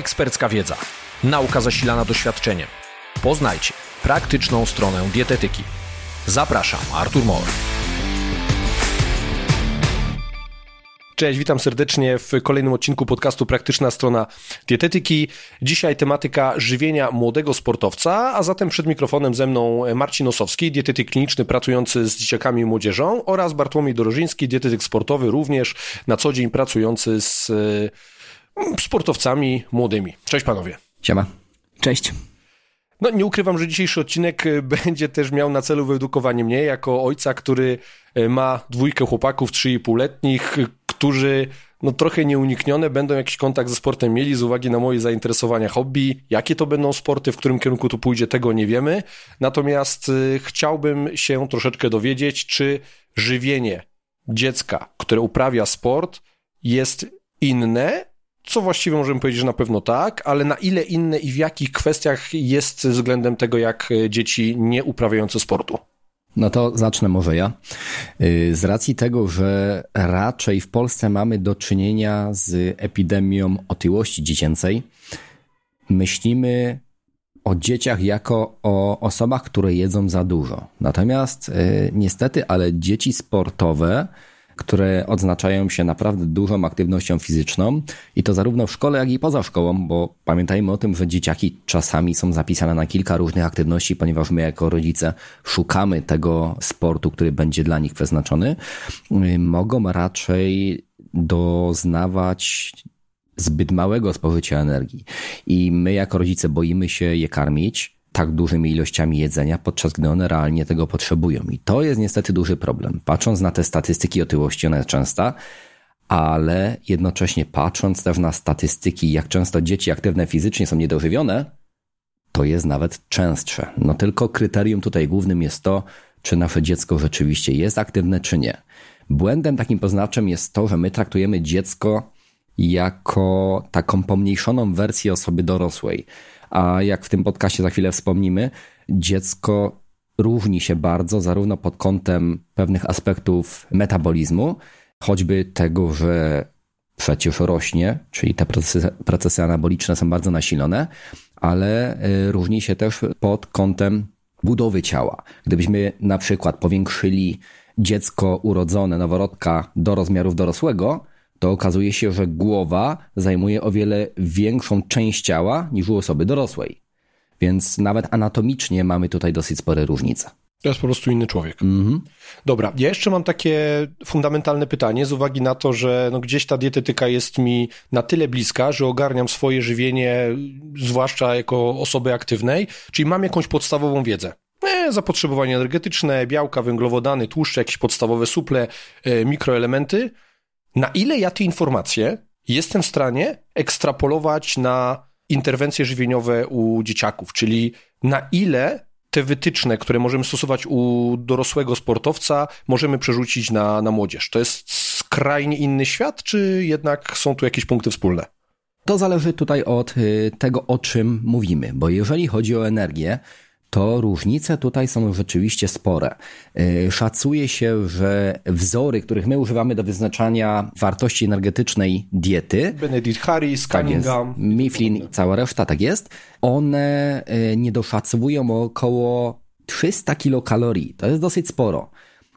ekspercka wiedza, nauka zasilana doświadczeniem. Poznajcie praktyczną stronę dietetyki. Zapraszam, Artur Mor. Cześć, witam serdecznie w kolejnym odcinku podcastu Praktyczna Strona Dietetyki. Dzisiaj tematyka żywienia młodego sportowca, a zatem przed mikrofonem ze mną Marcin Osowski, dietetyk kliniczny pracujący z dzieciakami i młodzieżą oraz Bartłomiej Dorożyński, dietetyk sportowy, również na co dzień pracujący z sportowcami młodymi. Cześć panowie. Siema. Cześć. No nie ukrywam, że dzisiejszy odcinek e, będzie też miał na celu wyedukowanie mnie jako ojca, który e, ma dwójkę chłopaków 3,5-letnich, którzy no trochę nieuniknione będą jakiś kontakt ze sportem mieli z uwagi na moje zainteresowania hobby. Jakie to będą sporty, w którym kierunku tu pójdzie, tego nie wiemy. Natomiast e, chciałbym się troszeczkę dowiedzieć, czy żywienie dziecka, które uprawia sport, jest inne co właściwie możemy powiedzieć, że na pewno tak, ale na ile inne i w jakich kwestiach jest względem tego, jak dzieci nie uprawiające sportu? No to zacznę może ja. Y, z racji tego, że raczej w Polsce mamy do czynienia z epidemią otyłości dziecięcej, myślimy o dzieciach jako o osobach, które jedzą za dużo. Natomiast y, niestety, ale dzieci sportowe które odznaczają się naprawdę dużą aktywnością fizyczną i to zarówno w szkole, jak i poza szkołą, bo pamiętajmy o tym, że dzieciaki czasami są zapisane na kilka różnych aktywności, ponieważ my jako rodzice szukamy tego sportu, który będzie dla nich przeznaczony, mogą raczej doznawać zbyt małego spożycia energii. I my jako rodzice boimy się je karmić, tak dużymi ilościami jedzenia, podczas gdy one realnie tego potrzebują. I to jest niestety duży problem. Patrząc na te statystyki otyłości, one częsta, ale jednocześnie patrząc też na statystyki, jak często dzieci aktywne fizycznie są niedożywione, to jest nawet częstsze. No tylko kryterium tutaj głównym jest to, czy nasze dziecko rzeczywiście jest aktywne, czy nie. Błędem takim poznaczem jest to, że my traktujemy dziecko jako taką pomniejszoną wersję osoby dorosłej a jak w tym podcaście za chwilę wspomnimy, dziecko różni się bardzo, zarówno pod kątem pewnych aspektów metabolizmu, choćby tego, że przecież rośnie, czyli te procesy, procesy anaboliczne są bardzo nasilone, ale y, różni się też pod kątem budowy ciała. Gdybyśmy na przykład powiększyli dziecko urodzone, noworodka do rozmiarów dorosłego, to okazuje się, że głowa zajmuje o wiele większą część ciała niż u osoby dorosłej. Więc nawet anatomicznie mamy tutaj dosyć spore różnice. To jest po prostu inny człowiek. Mm-hmm. Dobra, ja jeszcze mam takie fundamentalne pytanie z uwagi na to, że no gdzieś ta dietetyka jest mi na tyle bliska, że ogarniam swoje żywienie, zwłaszcza jako osoby aktywnej, czyli mam jakąś podstawową wiedzę. E, zapotrzebowanie energetyczne, białka, węglowodany, tłuszcze, jakieś podstawowe suple, e, mikroelementy – na ile ja te informacje jestem w stanie ekstrapolować na interwencje żywieniowe u dzieciaków, czyli na ile te wytyczne, które możemy stosować u dorosłego sportowca, możemy przerzucić na, na młodzież. To jest skrajnie inny świat, czy jednak są tu jakieś punkty wspólne? To zależy tutaj od y, tego, o czym mówimy, bo jeżeli chodzi o energię, to różnice tutaj są rzeczywiście spore. Y, szacuje się, że wzory, których my używamy do wyznaczania wartości energetycznej diety, Benedict Harris, tak Cunningham, tak Mifflin i cała reszta, tak jest, one y, nie doszacowują około 300 kilokalorii. To jest dosyć sporo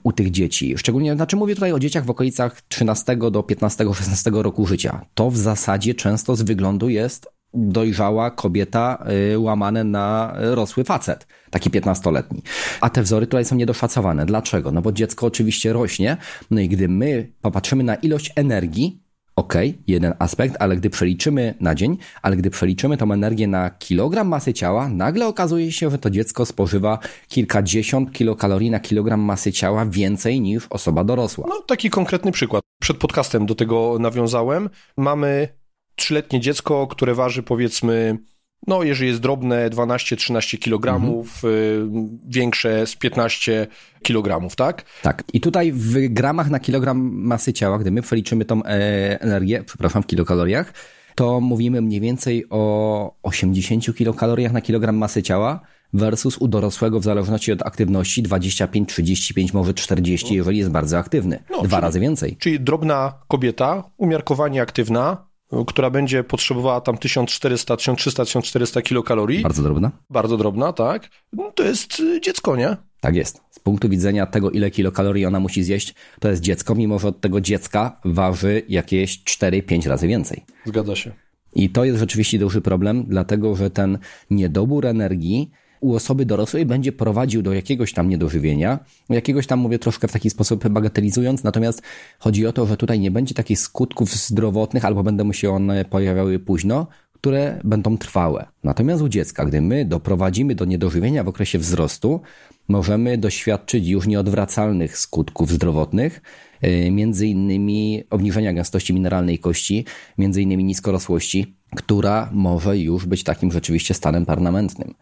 u tych dzieci. Szczególnie, znaczy mówię tutaj o dzieciach w okolicach 13 do 15, 16 roku życia. To w zasadzie często z wyglądu jest dojrzała kobieta y, łamane na rosły facet, taki 15-letni. A te wzory tutaj są niedoszacowane. Dlaczego? No bo dziecko oczywiście rośnie, no i gdy my popatrzymy na ilość energii, ok, jeden aspekt, ale gdy przeliczymy na dzień, ale gdy przeliczymy tą energię na kilogram masy ciała, nagle okazuje się, że to dziecko spożywa kilkadziesiąt kilokalorii na kilogram masy ciała więcej niż osoba dorosła. No taki konkretny przykład. Przed podcastem do tego nawiązałem. Mamy trzyletnie dziecko, które waży powiedzmy, no jeżeli jest drobne 12-13 kg, mhm. większe z 15 kg, tak? Tak. I tutaj w gramach na kilogram masy ciała, gdy my przeliczymy tą e, energię, przepraszam, w kilokaloriach, to mówimy mniej więcej o 80 kilokaloriach na kilogram masy ciała versus u dorosłego w zależności od aktywności 25, 35, może 40, jeżeli jest bardzo aktywny. No, Dwa czyli, razy więcej. Czyli drobna kobieta, umiarkowanie aktywna, która będzie potrzebowała tam 1400, 1300, 1400 kilokalorii. Bardzo drobna. Bardzo drobna, tak. No, to jest y, dziecko, nie? Tak jest. Z punktu widzenia tego, ile kilokalorii ona musi zjeść, to jest dziecko, mimo że od tego dziecka waży jakieś 4-5 razy więcej. Zgadza się. I to jest rzeczywiście duży problem, dlatego że ten niedobór energii u osoby dorosłej będzie prowadził do jakiegoś tam niedożywienia, jakiegoś tam mówię troszkę w taki sposób bagatelizując, natomiast chodzi o to, że tutaj nie będzie takich skutków zdrowotnych albo będą się one pojawiały późno, które będą trwałe. Natomiast u dziecka, gdy my doprowadzimy do niedożywienia w okresie wzrostu, możemy doświadczyć już nieodwracalnych skutków zdrowotnych, e, między innymi obniżenia gęstości mineralnej kości, między innymi niskorosłości, która może już być takim rzeczywiście stanem permanentnym.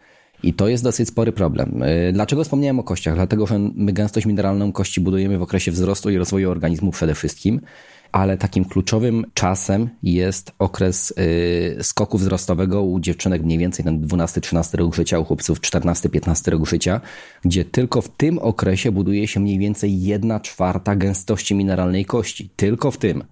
I to jest dosyć spory problem. E, dlaczego wspomniałem o kościach? Dlatego, że my gęstość mineralną kości budujemy w okresie wzrostu i rozwoju organizmu przede wszystkim, ale takim kluczowym czasem jest okres yy, skoku wzrostowego u dziewczynek mniej więcej ten 12-13 rok życia, u chłopców 14-15 rok życia, gdzie tylko w tym okresie buduje się mniej więcej 1 czwarta gęstości mineralnej kości. Tylko w tym.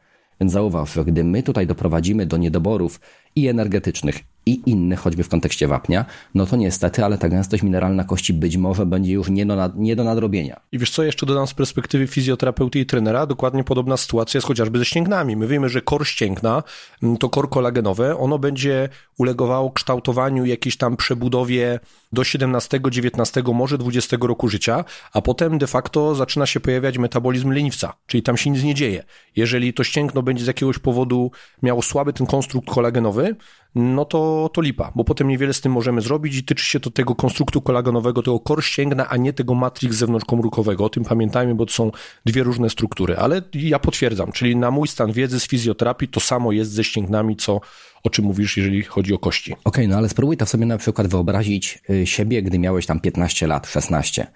Więc zauważ, że gdy my tutaj doprowadzimy do niedoborów i energetycznych, i innych, choćby w kontekście wapnia, no to niestety, ale ta gęstość mineralna kości być może będzie już nie do, nad, nie do nadrobienia. I wiesz co, jeszcze dodam z perspektywy fizjoterapeuty i trenera, dokładnie podobna sytuacja jest chociażby ze ścięgnami. My wiemy, że kor ścięgna, mm, to kor kolagenowe, ono będzie ulegowało kształtowaniu jakiejś tam przebudowie do 17, 19, może 20 roku życia, a potem de facto zaczyna się pojawiać metabolizm leniwca, czyli tam się nic nie dzieje. Jeżeli to ścięgno będzie z jakiegoś powodu miało słaby ten konstrukt kolagenowy, no to, to lipa, bo potem niewiele z tym możemy zrobić i tyczy się to tego konstruktu kolagenowego, tego kor ścięgna, a nie tego matrix zewnątrzkomórkowego. O tym pamiętajmy, bo to są dwie różne struktury, ale ja potwierdzam, czyli na mój stan wiedzy z fizjoterapii to samo jest ze ścięgnami, co o czym mówisz, jeżeli chodzi o kości. Okej, okay, no ale spróbuj to sobie na przykład wyobrazić y, siebie, gdy miałeś tam 15 lat, 16.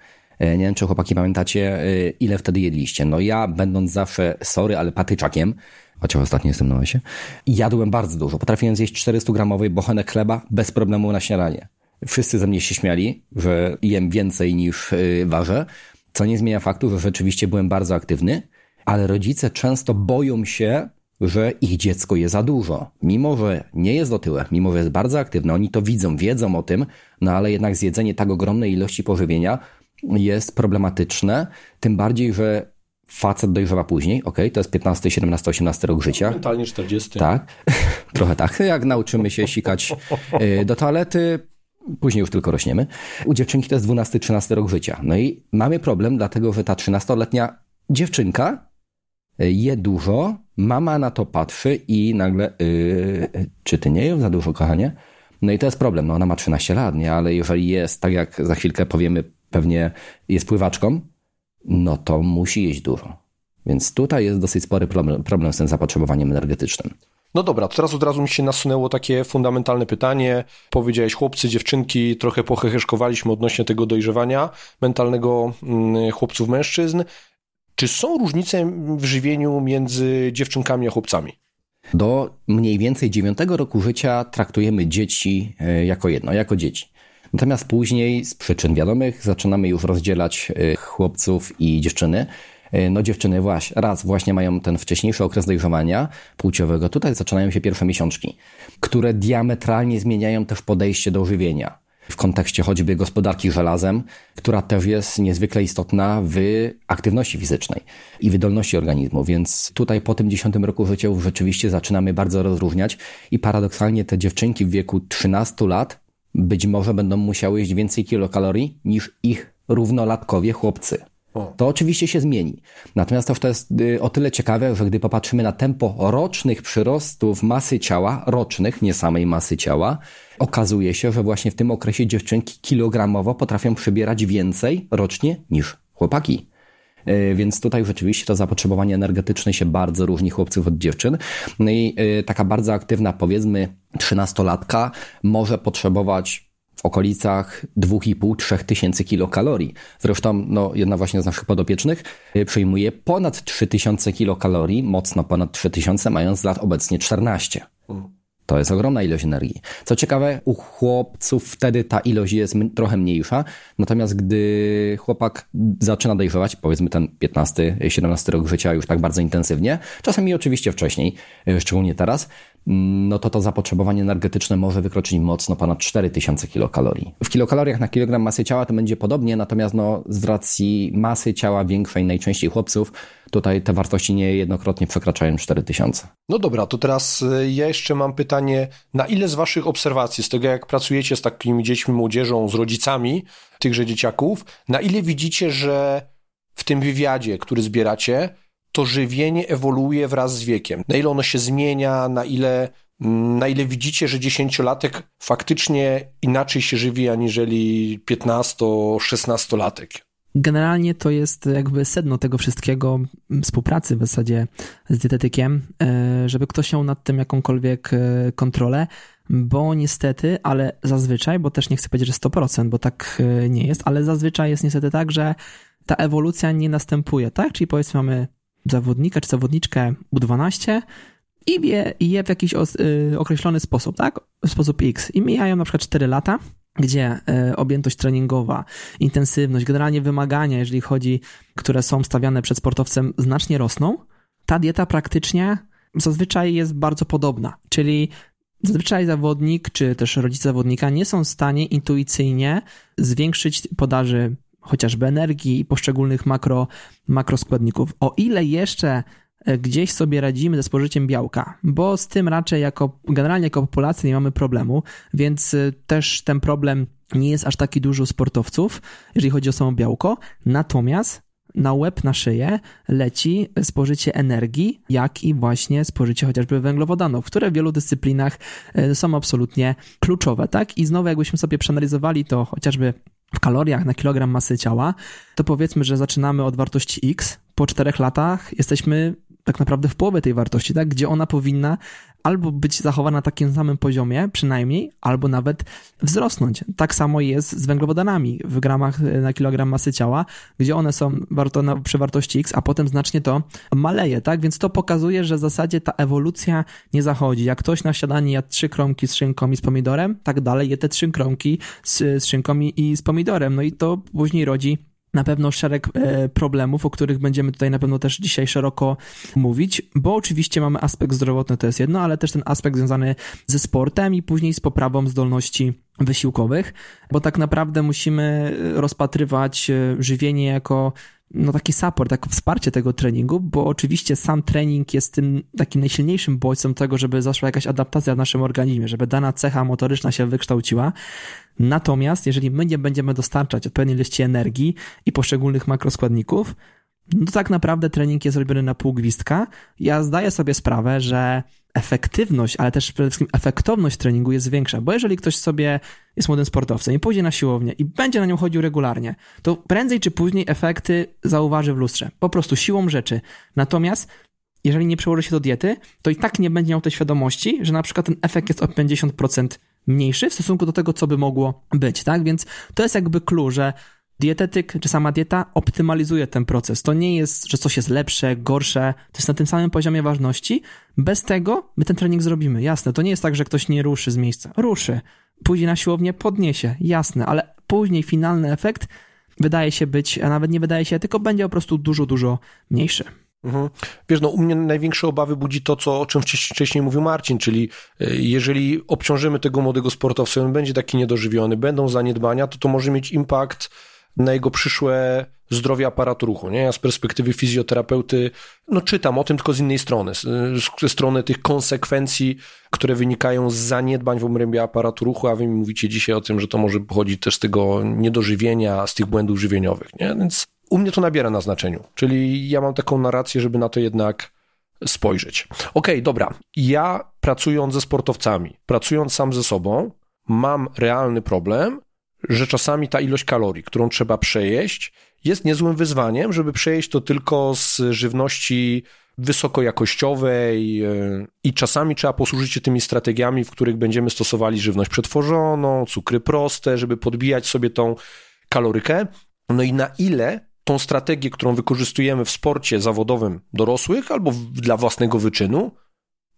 Y, nie wiem, czy chłopaki pamiętacie, y, ile wtedy jedliście. No ja, będąc zawsze, sorry, ale patyczakiem, chociaż ostatnio jestem na lesie, jadłem bardzo dużo. Potrafiłem zjeść 400-gramowy bochenek chleba bez problemu na śniadanie. Wszyscy ze mnie się śmiali, że jem więcej niż yy, ważę, co nie zmienia faktu, że rzeczywiście byłem bardzo aktywny, ale rodzice często boją się, że ich dziecko je za dużo. Mimo, że nie jest otyłe, mimo, że jest bardzo aktywne, oni to widzą, wiedzą o tym, no ale jednak zjedzenie tak ogromnej ilości pożywienia jest problematyczne, tym bardziej, że facet dojrzewa później, ok, to jest 15, 17, 18 rok życia. Mentalnie 40. Tak, trochę tak. Jak nauczymy się sikać y, do toalety, później już tylko rośniemy. U dziewczynki to jest 12, 13 rok życia. No i mamy problem, dlatego że ta 13-letnia dziewczynka y, je dużo, mama na to patrzy i nagle, yy, czy ty nie jesz za dużo, kochanie? No i to jest problem. No ona ma 13 lat, nie? Ale jeżeli jest, tak jak za chwilkę powiemy, pewnie jest pływaczką, no to musi jeść dużo. Więc tutaj jest dosyć spory problem, problem z tym zapotrzebowaniem energetycznym. No dobra, to teraz od razu mi się nasunęło takie fundamentalne pytanie. Powiedziałeś chłopcy, dziewczynki, trochę pochecheszkowaliśmy odnośnie tego dojrzewania mentalnego mm, chłopców, mężczyzn. Czy są różnice w żywieniu między dziewczynkami a chłopcami? Do mniej więcej dziewiątego roku życia traktujemy dzieci e, jako jedno, jako dzieci. Natomiast później z przyczyn wiadomych zaczynamy już rozdzielać y, chłopców i dziewczyny. Y, no dziewczyny właśnie, raz właśnie mają ten wcześniejszy okres dojrzewania płciowego. Tutaj zaczynają się pierwsze miesiączki, które diametralnie zmieniają też podejście do żywienia. W kontekście choćby gospodarki żelazem, która też jest niezwykle istotna w aktywności fizycznej i wydolności organizmu. Więc tutaj po tym 10 roku życia rzeczywiście zaczynamy bardzo rozróżniać i paradoksalnie te dziewczynki w wieku 13 lat być może będą musiały jeść więcej kilokalorii niż ich równolatkowie chłopcy. To oczywiście się zmieni. Natomiast to jest y, o tyle ciekawe, że gdy popatrzymy na tempo rocznych przyrostów masy ciała, rocznych, nie samej masy ciała, okazuje się, że właśnie w tym okresie dziewczynki kilogramowo potrafią przybierać więcej rocznie niż chłopaki. E, więc tutaj rzeczywiście to zapotrzebowanie energetyczne się bardzo różni chłopców od dziewczyn. No i e, taka bardzo aktywna, powiedzmy, trzynastolatka może potrzebować w okolicach 2,5-3 tysięcy kilokalorii. Zresztą no, jedna właśnie z naszych podopiecznych e, przyjmuje ponad 3000 kilokalorii, mocno ponad 3000, mając lat obecnie 14. To jest ogromna ilość energii. Co ciekawe, u chłopców wtedy ta ilość jest trochę mniejsza, natomiast gdy chłopak zaczyna dojrzewać, powiedzmy ten 15-17 rok życia już tak bardzo intensywnie, czasami oczywiście wcześniej, e, szczególnie teraz, no to to zapotrzebowanie energetyczne może wykroczyć mocno ponad 4000 kilokalorii. W kilokaloriach na kilogram masy ciała to będzie podobnie, natomiast no, z racji masy ciała większej, najczęściej chłopców, tutaj te wartości niejednokrotnie przekraczają 4000. No dobra, to teraz y, ja jeszcze mam pytanie, na ile z waszych obserwacji, z tego jak pracujecie z takimi dziećmi, młodzieżą, z rodzicami tychże dzieciaków, na ile widzicie, że w tym wywiadzie, który zbieracie, to żywienie ewoluuje wraz z wiekiem. Na ile ono się zmienia, na ile, mm, na ile widzicie, że dziesięciolatek faktycznie inaczej się żywi, aniżeli 15-16-latek. Generalnie to jest jakby sedno tego wszystkiego, współpracy w zasadzie z dietetykiem, e, żeby ktoś miał nad tym jakąkolwiek e, kontrolę, bo niestety, ale zazwyczaj, bo też nie chcę powiedzieć, że 100%, bo tak e, nie jest, ale zazwyczaj jest niestety tak, że ta ewolucja nie następuje, tak? Czyli powiedzmy mamy zawodnika czy zawodniczkę U12 i je, i je w jakiś y, określony sposób, tak? W sposób X. I mijają na przykład 4 lata, gdzie y, objętość treningowa, intensywność, generalnie wymagania, jeżeli chodzi, które są stawiane przed sportowcem, znacznie rosną. Ta dieta praktycznie zazwyczaj jest bardzo podobna, czyli Zazwyczaj zawodnik, czy też rodzice zawodnika nie są w stanie intuicyjnie zwiększyć podaży chociażby energii i poszczególnych makro, makroskładników. O ile jeszcze e, gdzieś sobie radzimy ze spożyciem białka, bo z tym raczej jako generalnie jako populacja nie mamy problemu, więc e, też ten problem nie jest aż taki duży u sportowców, jeżeli chodzi o samo białko. Natomiast na łeb, na szyję leci spożycie energii, jak i właśnie spożycie chociażby węglowodanów, które w wielu dyscyplinach e, są absolutnie kluczowe, tak? I znowu jakbyśmy sobie przeanalizowali to chociażby w kaloriach na kilogram masy ciała, to powiedzmy, że zaczynamy od wartości X, po czterech latach jesteśmy tak naprawdę w połowie tej wartości, tak? Gdzie ona powinna albo być zachowana na takim samym poziomie, przynajmniej, albo nawet wzrosnąć. Tak samo jest z węglowodanami w gramach e, na kilogram masy ciała, gdzie one są warto na, przy wartości X, a potem znacznie to maleje, tak? Więc to pokazuje, że w zasadzie ta ewolucja nie zachodzi. Jak ktoś na śniadanie jadł trzy kromki z szynką i z pomidorem, tak dalej je te trzy kromki z, z szynką i, i z pomidorem. No i to później rodzi na pewno szereg e, problemów, o których będziemy tutaj na pewno też dzisiaj szeroko mówić, bo oczywiście mamy aspekt zdrowotny, to jest jedno, ale też ten aspekt związany ze sportem i później z poprawą zdolności wysiłkowych, bo tak naprawdę musimy rozpatrywać e, żywienie jako no taki support, jako wsparcie tego treningu, bo oczywiście sam trening jest tym takim najsilniejszym bodźcem tego, żeby zaszła jakaś adaptacja w naszym organizmie, żeby dana cecha motoryczna się wykształciła. Natomiast jeżeli my nie będziemy dostarczać odpowiedniej ilości energii i poszczególnych makroskładników, no tak naprawdę trening jest robiony na pół gwizdka. Ja zdaję sobie sprawę, że efektywność, ale też przede wszystkim efektowność treningu jest większa, bo jeżeli ktoś sobie jest młodym sportowcem i pójdzie na siłownię i będzie na nią chodził regularnie, to prędzej czy później efekty zauważy w lustrze, po prostu siłą rzeczy. Natomiast jeżeli nie przełoży się do diety, to i tak nie będzie miał tej świadomości, że na przykład ten efekt jest o 50% mniejszy w stosunku do tego, co by mogło być, tak? Więc to jest jakby clue, że dietetyk czy sama dieta optymalizuje ten proces. To nie jest, że coś jest lepsze, gorsze, to jest na tym samym poziomie ważności. Bez tego my ten trening zrobimy, jasne. To nie jest tak, że ktoś nie ruszy z miejsca. Ruszy. Pójdzie na siłownię, podniesie, jasne, ale później finalny efekt wydaje się być, a nawet nie wydaje się, tylko będzie po prostu dużo, dużo mniejszy. Mhm. Wiesz, no u mnie największe obawy budzi to, co, o czym wcześniej mówił Marcin, czyli e, jeżeli obciążymy tego młodego sportowca, on będzie taki niedożywiony, będą zaniedbania, to to może mieć impact na jego przyszłe zdrowie aparatu ruchu. Nie? Ja z perspektywy fizjoterapeuty no, czytam o tym tylko z innej strony, ze strony tych konsekwencji, które wynikają z zaniedbań w obrębie aparatu ruchu, a wy mi mówicie dzisiaj o tym, że to może pochodzić też z tego niedożywienia, z tych błędów żywieniowych. Nie? Więc u mnie to nabiera na znaczeniu. Czyli ja mam taką narrację, żeby na to jednak spojrzeć. Okej, okay, dobra. Ja pracując ze sportowcami, pracując sam ze sobą, mam realny problem, że czasami ta ilość kalorii, którą trzeba przejeść, jest niezłym wyzwaniem, żeby przejeść to tylko z żywności wysokojakościowej e, i czasami trzeba posłużyć się tymi strategiami, w których będziemy stosowali żywność przetworzoną, cukry proste, żeby podbijać sobie tą kalorykę. No i na ile tą strategię, którą wykorzystujemy w sporcie zawodowym dorosłych albo dla własnego wyczynu,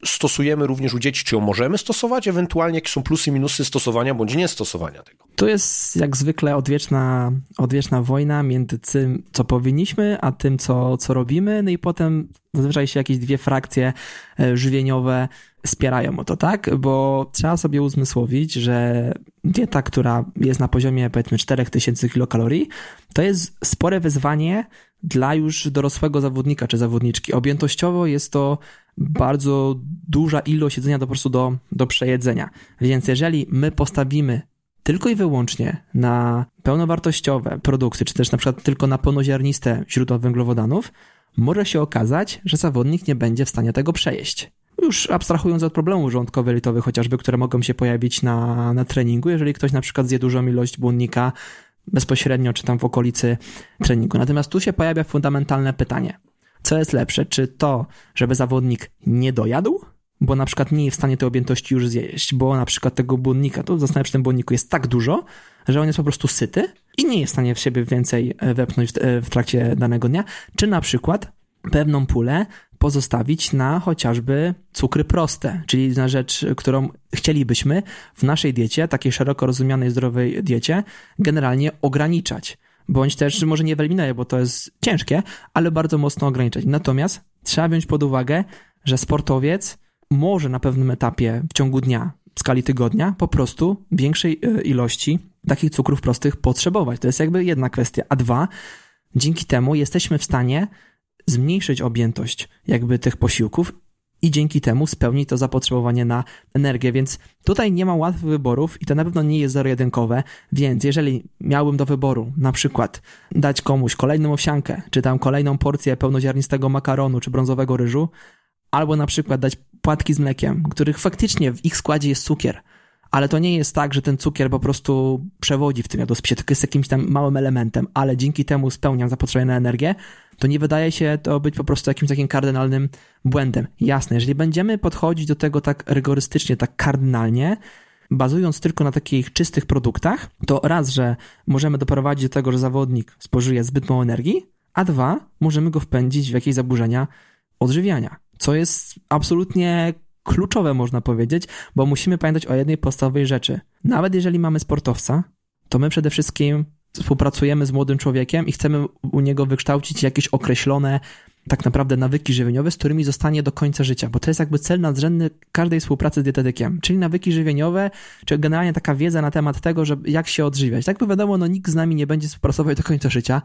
stosujemy również u dzieci, czy ją możemy stosować, ewentualnie jakie są plusy minusy stosowania bądź niestosowania tego. To jest jak zwykle odwieczna, odwieczna wojna między tym, co powinniśmy, a tym, co, co robimy, no i potem zazwyczaj się jakieś dwie frakcje e, żywieniowe wspierają o to, tak? Bo trzeba sobie uzmysłowić, że dieta, która jest na poziomie powiedzmy 4000 kilokalorii, to jest spore wyzwanie dla już dorosłego zawodnika czy zawodniczki. Objętościowo jest to bardzo duża ilość jedzenia do, po prostu do, do przejedzenia. Więc jeżeli my postawimy tylko i wyłącznie na pełnowartościowe produkty, czy też na przykład tylko na pełnoziarniste źródła węglowodanów, może się okazać, że zawodnik nie będzie w stanie tego przejeść. Już abstrahując od problemów żołądkowo-litowych chociażby, które mogą się pojawić na, na treningu, jeżeli ktoś na przykład zje dużą ilość błonnika bezpośrednio, czy tam w okolicy treningu. Natomiast tu się pojawia fundamentalne pytanie. Co jest lepsze? Czy to, żeby zawodnik nie dojadł, bo na przykład nie jest w stanie tej objętości już zjeść, bo na przykład tego błonnika, to zostanie przy tym błonniku jest tak dużo, że on jest po prostu syty i nie jest w stanie w siebie więcej e, wepchnąć e, w trakcie danego dnia, czy na przykład pewną pulę pozostawić na chociażby cukry proste, czyli na rzecz, którą chcielibyśmy w naszej diecie, takiej szeroko rozumianej zdrowej diecie, generalnie ograniczać. Bądź też może nie wyeliminuję, bo to jest ciężkie, ale bardzo mocno ograniczać. Natomiast trzeba wziąć pod uwagę, że sportowiec może na pewnym etapie w ciągu dnia, w skali tygodnia, po prostu większej e, ilości takich cukrów prostych potrzebować. To jest jakby jedna kwestia. A dwa, dzięki temu jesteśmy w stanie zmniejszyć objętość jakby tych posiłków i dzięki temu spełnić to zapotrzebowanie na energię, więc tutaj nie ma łatwych wyborów i to na pewno nie jest zero-jedynkowe, więc jeżeli miałbym do wyboru na przykład dać komuś kolejną owsiankę, czy tam kolejną porcję pełnoziarnistego makaronu, czy brązowego ryżu, albo na przykład dać płatki z mlekiem, których faktycznie w ich składzie jest cukier, ale to nie jest tak, że ten cukier po prostu przewodzi w tym jadłospisie, tylko jest jakimś tam małym elementem, ale dzięki temu spełniam zapotrzebowanie na energię, to nie wydaje się to być po prostu jakimś takim kardynalnym błędem. Jasne, jeżeli będziemy podchodzić do tego tak rygorystycznie, tak kardynalnie, bazując tylko na takich czystych produktach, to raz, że możemy doprowadzić do tego, że zawodnik spożyje zbyt mało energii, a dwa, możemy go wpędzić w jakieś zaburzenia odżywiania, co jest absolutnie kluczowe, można powiedzieć, bo musimy pamiętać o jednej podstawowej rzeczy. Nawet jeżeli mamy sportowca, to my przede wszystkim współpracujemy z młodym człowiekiem i chcemy u niego wykształcić jakieś określone tak naprawdę nawyki żywieniowe, z którymi zostanie do końca życia, bo to jest jakby cel nadrzędny każdej współpracy z dietetykiem, czyli nawyki żywieniowe, czy generalnie taka wiedza na temat tego, że jak się odżywiać. Tak by wiadomo, no nikt z nami nie będzie współpracować do końca życia,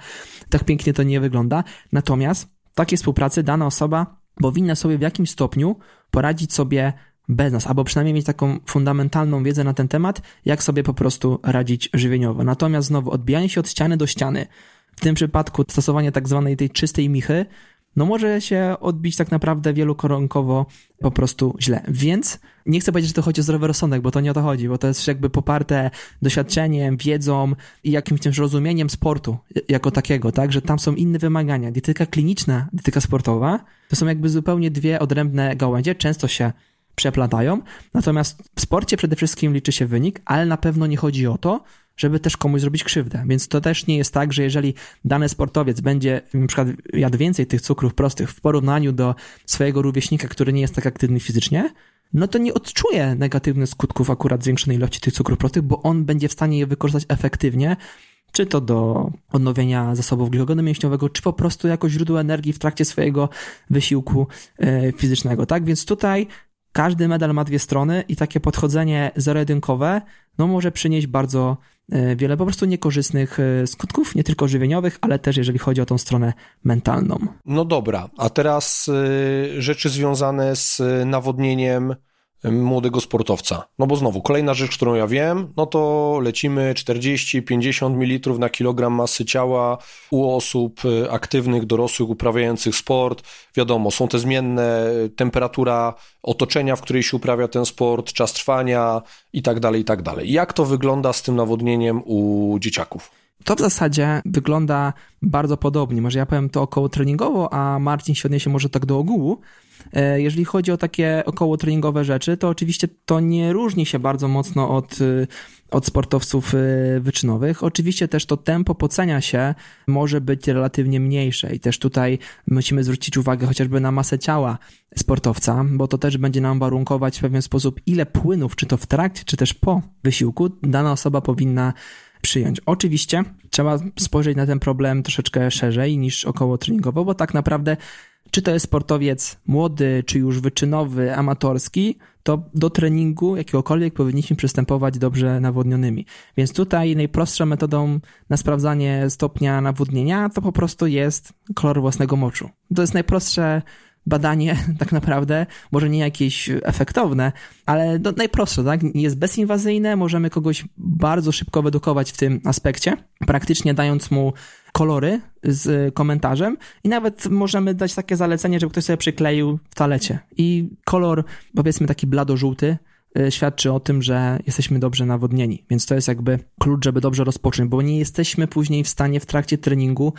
tak pięknie to nie wygląda, natomiast w takiej współpracy dana osoba powinna sobie w jakimś stopniu poradzić sobie bez nas, albo przynajmniej mieć taką fundamentalną wiedzę na ten temat, jak sobie po prostu radzić żywieniowo. Natomiast znowu odbijanie się od ściany do ściany, w tym przypadku stosowanie tak zwanej tej czystej michy, no może się odbić tak naprawdę wielokoronkowo po prostu źle. Więc nie chcę powiedzieć, że to chodzi o zdrowy rozsądek, bo to nie o to chodzi, bo to jest jakby poparte doświadczeniem, wiedzą i jakimś też rozumieniem sportu jako takiego, tak, że tam są inne wymagania. Dietyka kliniczna, dietyka sportowa, to są jakby zupełnie dwie odrębne gałęzie, często się przeplatają, natomiast w sporcie przede wszystkim liczy się wynik, ale na pewno nie chodzi o to, żeby też komuś zrobić krzywdę. Więc to też nie jest tak, że jeżeli dany sportowiec będzie na przykład jadł więcej tych cukrów prostych w porównaniu do swojego rówieśnika, który nie jest tak aktywny fizycznie, no to nie odczuje negatywnych skutków akurat zwiększonej ilości tych cukrów prostych, bo on będzie w stanie je wykorzystać efektywnie, czy to do odnowienia zasobów glikogenu mięśniowego, czy po prostu jako źródło energii w trakcie swojego wysiłku e, fizycznego, tak? Więc tutaj każdy medal ma dwie strony i takie podchodzenie zero-jedynkowe no może przynieść bardzo wiele po prostu niekorzystnych e, skutków, nie tylko żywieniowych, ale też jeżeli chodzi o tą stronę mentalną. No dobra, a teraz e, rzeczy związane z nawodnieniem młodego sportowca. No bo znowu, kolejna rzecz, którą ja wiem, no to lecimy 40-50 ml na kilogram masy ciała u osób y, aktywnych, dorosłych, uprawiających sport. Wiadomo, są te zmienne, temperatura otoczenia, w której się uprawia ten sport, czas trwania i tak dalej, i tak dalej. Jak to wygląda z tym nawodnieniem u dzieciaków? To w zasadzie wygląda bardzo podobnie. Może ja powiem to około treningowo, a Marcin się odniesie może tak do ogółu. E, jeżeli chodzi o takie około treningowe rzeczy, to oczywiście to nie różni się bardzo mocno od, e, od sportowców e, wyczynowych. Oczywiście też to tempo pocenia się może być relatywnie mniejsze i też tutaj musimy zwrócić uwagę chociażby na masę ciała sportowca, bo to też będzie nam warunkować w pewien sposób, ile płynów, czy to w trakcie, czy też po wysiłku, dana osoba powinna przyjąć. Oczywiście trzeba spojrzeć na ten problem troszeczkę szerzej niż około treningowo, bo tak naprawdę czy to jest sportowiec młody, czy już wyczynowy, amatorski, to do treningu jakiegokolwiek powinniśmy przystępować dobrze nawodnionymi. Więc tutaj najprostszą metodą na sprawdzanie stopnia nawodnienia to po prostu jest kolor własnego moczu. To jest najprostsze badanie tak naprawdę, może nie jakieś efektowne, ale no, najprostsze, tak? Jest bezinwazyjne, możemy kogoś bardzo szybko wyedukować w tym aspekcie, praktycznie dając mu kolory z komentarzem i nawet możemy dać takie zalecenie, żeby ktoś sobie przykleił w talecie. I kolor, powiedzmy taki blado-żółty, y, świadczy o tym, że jesteśmy dobrze nawodnieni. Więc to jest jakby klucz, żeby dobrze rozpocząć, bo nie jesteśmy później w stanie w trakcie treningu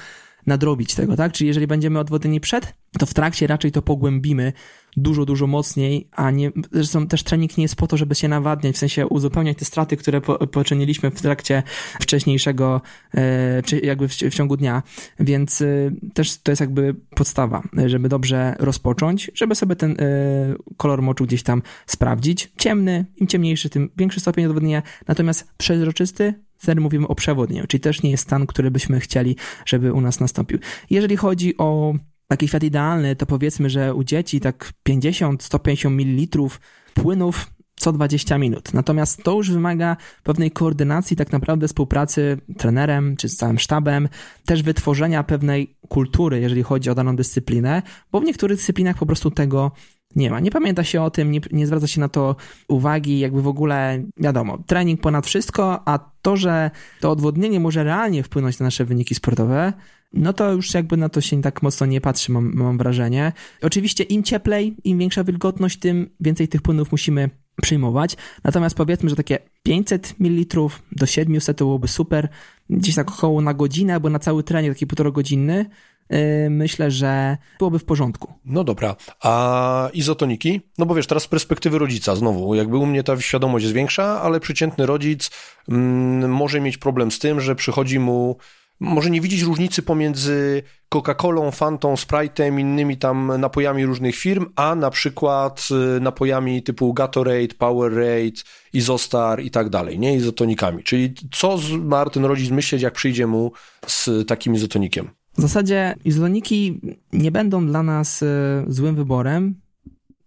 nadrobić tego, tak? Czyli jeżeli będziemy odwodnieni przed, to w trakcie raczej to pogłębimy dużo, dużo mocniej, a nie, zresztą też trening nie jest po to, żeby się nawadniać, w sensie uzupełniać te straty, które po, poczyniliśmy w trakcie wcześniejszego, e, czy jakby w, w ciągu dnia, więc e, też to jest jakby podstawa, żeby dobrze rozpocząć, żeby sobie ten e, kolor moczu gdzieś tam sprawdzić. Ciemny, im ciemniejszy, tym większy stopień odwodnienia, natomiast przezroczysty wtedy mówimy o przewodnieniu, czyli też nie jest stan, który byśmy chcieli, żeby u nas nastąpił. Jeżeli chodzi o taki świat idealny, to powiedzmy, że u dzieci tak 50-150 ml płynów co 20 minut. Natomiast to już wymaga pewnej koordynacji, tak naprawdę współpracy trenerem czy z całym sztabem, też wytworzenia pewnej kultury, jeżeli chodzi o daną dyscyplinę, bo w niektórych dyscyplinach po prostu tego nie ma. Nie pamięta się o tym, nie, nie zwraca się na to uwagi, jakby w ogóle, wiadomo, trening ponad wszystko, a to, że to odwodnienie może realnie wpłynąć na nasze wyniki sportowe, no to już jakby na to się tak mocno nie patrzy, mam, mam wrażenie. Oczywiście im cieplej, im większa wilgotność, tym więcej tych płynów musimy przyjmować. Natomiast powiedzmy, że takie 500 ml do 700 to byłoby super. Gdzieś tak około na godzinę albo na cały trening, taki półtora godzinny, myślę, że byłoby w porządku. No dobra, a izotoniki? No bo wiesz, teraz z perspektywy rodzica znowu, jakby u mnie ta świadomość jest większa, ale przeciętny rodzic mm, może mieć problem z tym, że przychodzi mu może nie widzieć różnicy pomiędzy Coca-Colą, Fantą, Sprite'em, innymi tam napojami różnych firm, a na przykład y, napojami typu Gatorade, Powerade, Izostar i tak dalej, nie? Izotonikami. Czyli co ma ten rodzic myśleć, jak przyjdzie mu z takim izotonikiem? W zasadzie izotoniki nie będą dla nas y, złym wyborem,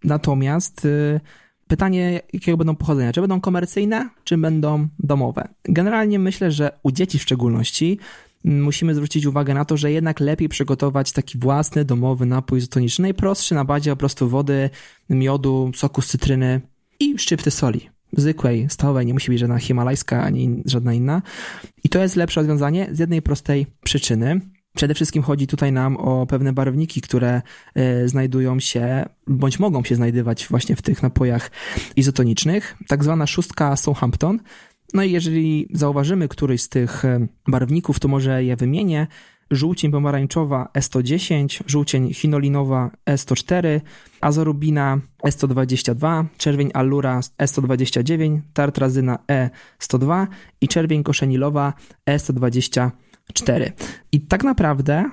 natomiast y, pytanie, jakiego będą pochodzenia? Czy będą komercyjne, czy będą domowe? Generalnie myślę, że u dzieci w szczególności musimy zwrócić uwagę na to, że jednak lepiej przygotować taki własny, domowy napój izotoniczny, najprostszy na bazie po prostu wody, miodu, soku z cytryny i szczypty soli. Zwykłej, stołowej, nie musi być żadna himalajska ani żadna inna. I to jest lepsze rozwiązanie z jednej prostej przyczyny. Przede wszystkim chodzi tutaj nam o pewne barwniki, które y, znajdują się, bądź mogą się znajdować właśnie w tych napojach izotonicznych. Tak zwana szóstka Southampton no i jeżeli zauważymy któryś z tych e, barwników, to może je wymienię. Żółcień pomarańczowa E110, żółcień chinolinowa E104, azorubina E122, czerwień allura E129, tartrazyna E102 i czerwień koszenilowa E124. I tak naprawdę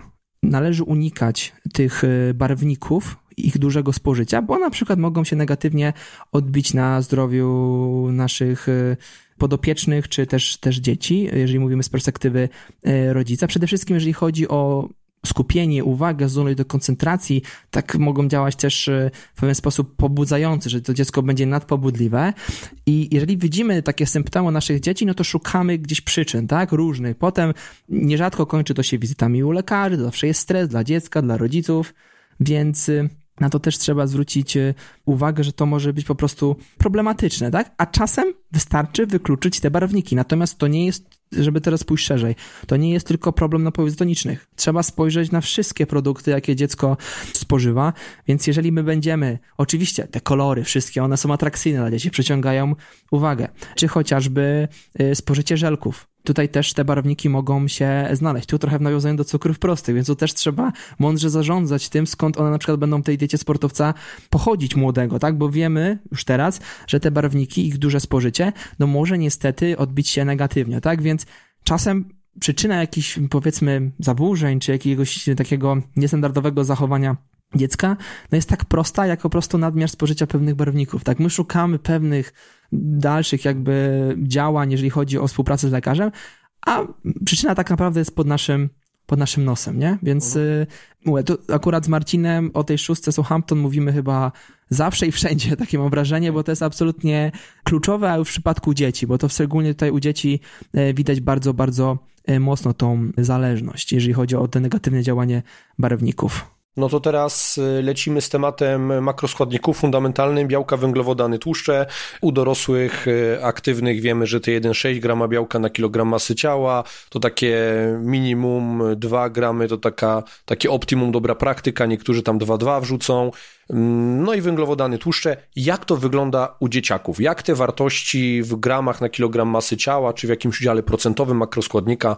należy unikać tych e, barwników, ich dużego spożycia, bo na przykład mogą się negatywnie odbić na zdrowiu naszych e, podopiecznych, czy też, też dzieci, jeżeli mówimy z perspektywy e, rodzica. Przede wszystkim, jeżeli chodzi o skupienie, uwagę, zdolność do koncentracji, tak mogą działać też e, w pewien sposób pobudzający, że to dziecko będzie nadpobudliwe. I jeżeli widzimy takie symptomy naszych dzieci, no to szukamy gdzieś przyczyn, tak, różnych. Potem nierzadko kończy to się wizytami u lekarzy, to zawsze jest stres dla dziecka, dla rodziców, więc e, na to też trzeba zwrócić e, uwagę, że to może być po prostu problematyczne, tak? A czasem wystarczy wykluczyć te barwniki. Natomiast to nie jest, żeby teraz pójść szerzej, to nie jest tylko problem napojów izotonicznych. Trzeba spojrzeć na wszystkie produkty, jakie dziecko spożywa, więc jeżeli my będziemy, oczywiście te kolory, wszystkie, one są atrakcyjne dla dzieci, przyciągają uwagę, czy chociażby e, spożycie żelków, tutaj też te barwniki mogą się znaleźć. Tu trochę w nawiązaniu do cukrów prostych, więc tu też trzeba mądrze zarządzać tym, skąd one na przykład będą w tej diecie sportowca pochodzić młodego, tak? Bo wiemy już teraz, że te barwniki, ich duże spożycie, no może niestety odbić się negatywnie, tak? Więc czasem przyczyna jakichś, powiedzmy, zaburzeń, czy jakiegoś takiego niestandardowego zachowania dziecka, no jest tak prosta, jak po prostu nadmiar spożycia pewnych barwników. Tak, my szukamy pewnych dalszych jakby działań, jeżeli chodzi o współpracę z lekarzem, a przyczyna tak naprawdę jest pod naszym pod naszym nosem, nie? Więc mhm. Y, mówię, tu akurat z Marcinem o tej szóstce Southampton mówimy chyba zawsze i wszędzie, takie mam wrażenie, bo to jest absolutnie kluczowe, a już w przypadku dzieci, bo to szczególnie tutaj u dzieci e, widać bardzo, bardzo e, mocno tą zależność, jeżeli chodzi o to negatywne działanie barwników. No to teraz y, lecimy z tematem makroskładników fundamentalnym, białka, węglowodany, tłuszcze. U dorosłych y, aktywnych wiemy, że te 1,6 grama białka na kilogram masy ciała to takie minimum 2 gramy, to taka, takie optimum dobra praktyka, niektórzy tam 2,2 wrzucą. Mm, no i węglowodany, tłuszcze. Jak to wygląda u dzieciaków? Jak te wartości w gramach na kilogram masy ciała, czy w jakimś udziale procentowym makroskładnika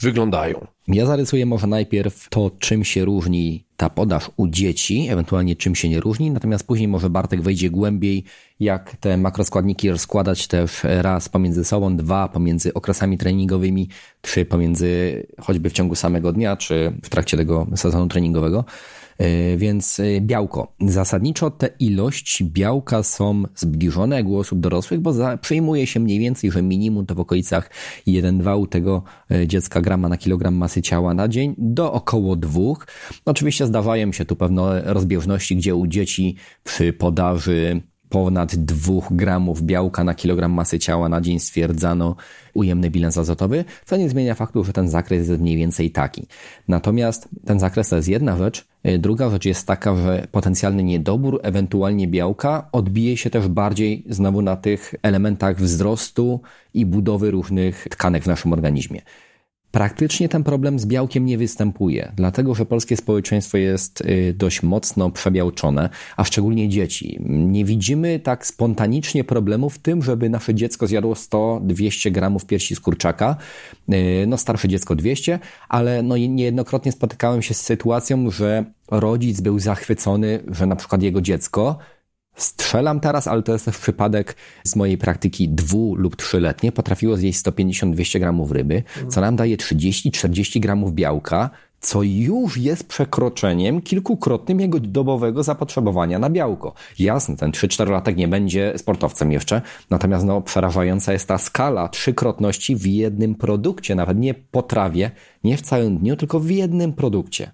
wyglądają? Ja zarysuję może najpierw to, czym się różni ta podaż u dzieci, ewentualnie czym się nie różni, natomiast później może Bartek wejdzie głębiej, jak te makroskładniki rozkładać też raz pomiędzy sobą, dwa pomiędzy okresami treningowymi, trzy pomiędzy choćby w ciągu samego dnia, czy w trakcie tego sezonu treningowego. E, więc e, białko. Zasadniczo te ilości białka są zbliżone u osób dorosłych, bo przyjmuje się mniej więcej, że minimum to w okolicach 1,2 u tego e, dziecka grama na kilogram masy ciała na dzień do około 2. Oczywiście zdarzają się tu pewne rozbieżności, gdzie u dzieci przy podaży ponad 2 gramów białka na kilogram masy ciała na dzień stwierdzano ujemny bilans azotowy, co nie zmienia faktu, że ten zakres jest mniej więcej taki. Natomiast ten zakres to jest jedna rzecz. E, druga rzecz jest taka, że potencjalny niedobór, ewentualnie białka, odbije się też bardziej znowu na tych elementach wzrostu i budowy różnych tkanek w naszym organizmie. Praktycznie ten problem z białkiem nie występuje, dlatego że polskie społeczeństwo jest y, dość mocno przebiałczone, a szczególnie dzieci. Nie widzimy tak spontanicznie problemu w tym, żeby nasze dziecko zjadło 100-200 gramów piersi z kurczaka, y, no starsze dziecko 200, ale no niejednokrotnie spotykałem się z sytuacją, że rodzic był zachwycony, że na przykład jego dziecko Strzelam teraz, ale to jest też przypadek z mojej praktyki dwu- lub trzyletnie. Potrafiło zjeść 150-200 gramów ryby, co nam daje 30-40 gramów białka, co już jest przekroczeniem kilkukrotnym jego dobowego zapotrzebowania na białko. Jasne, ten 3-4 latek nie będzie sportowcem jeszcze, natomiast no, przerażająca jest ta skala trzykrotności w jednym produkcie, nawet nie potrawie, nie w całym dniu, tylko w jednym produkcie.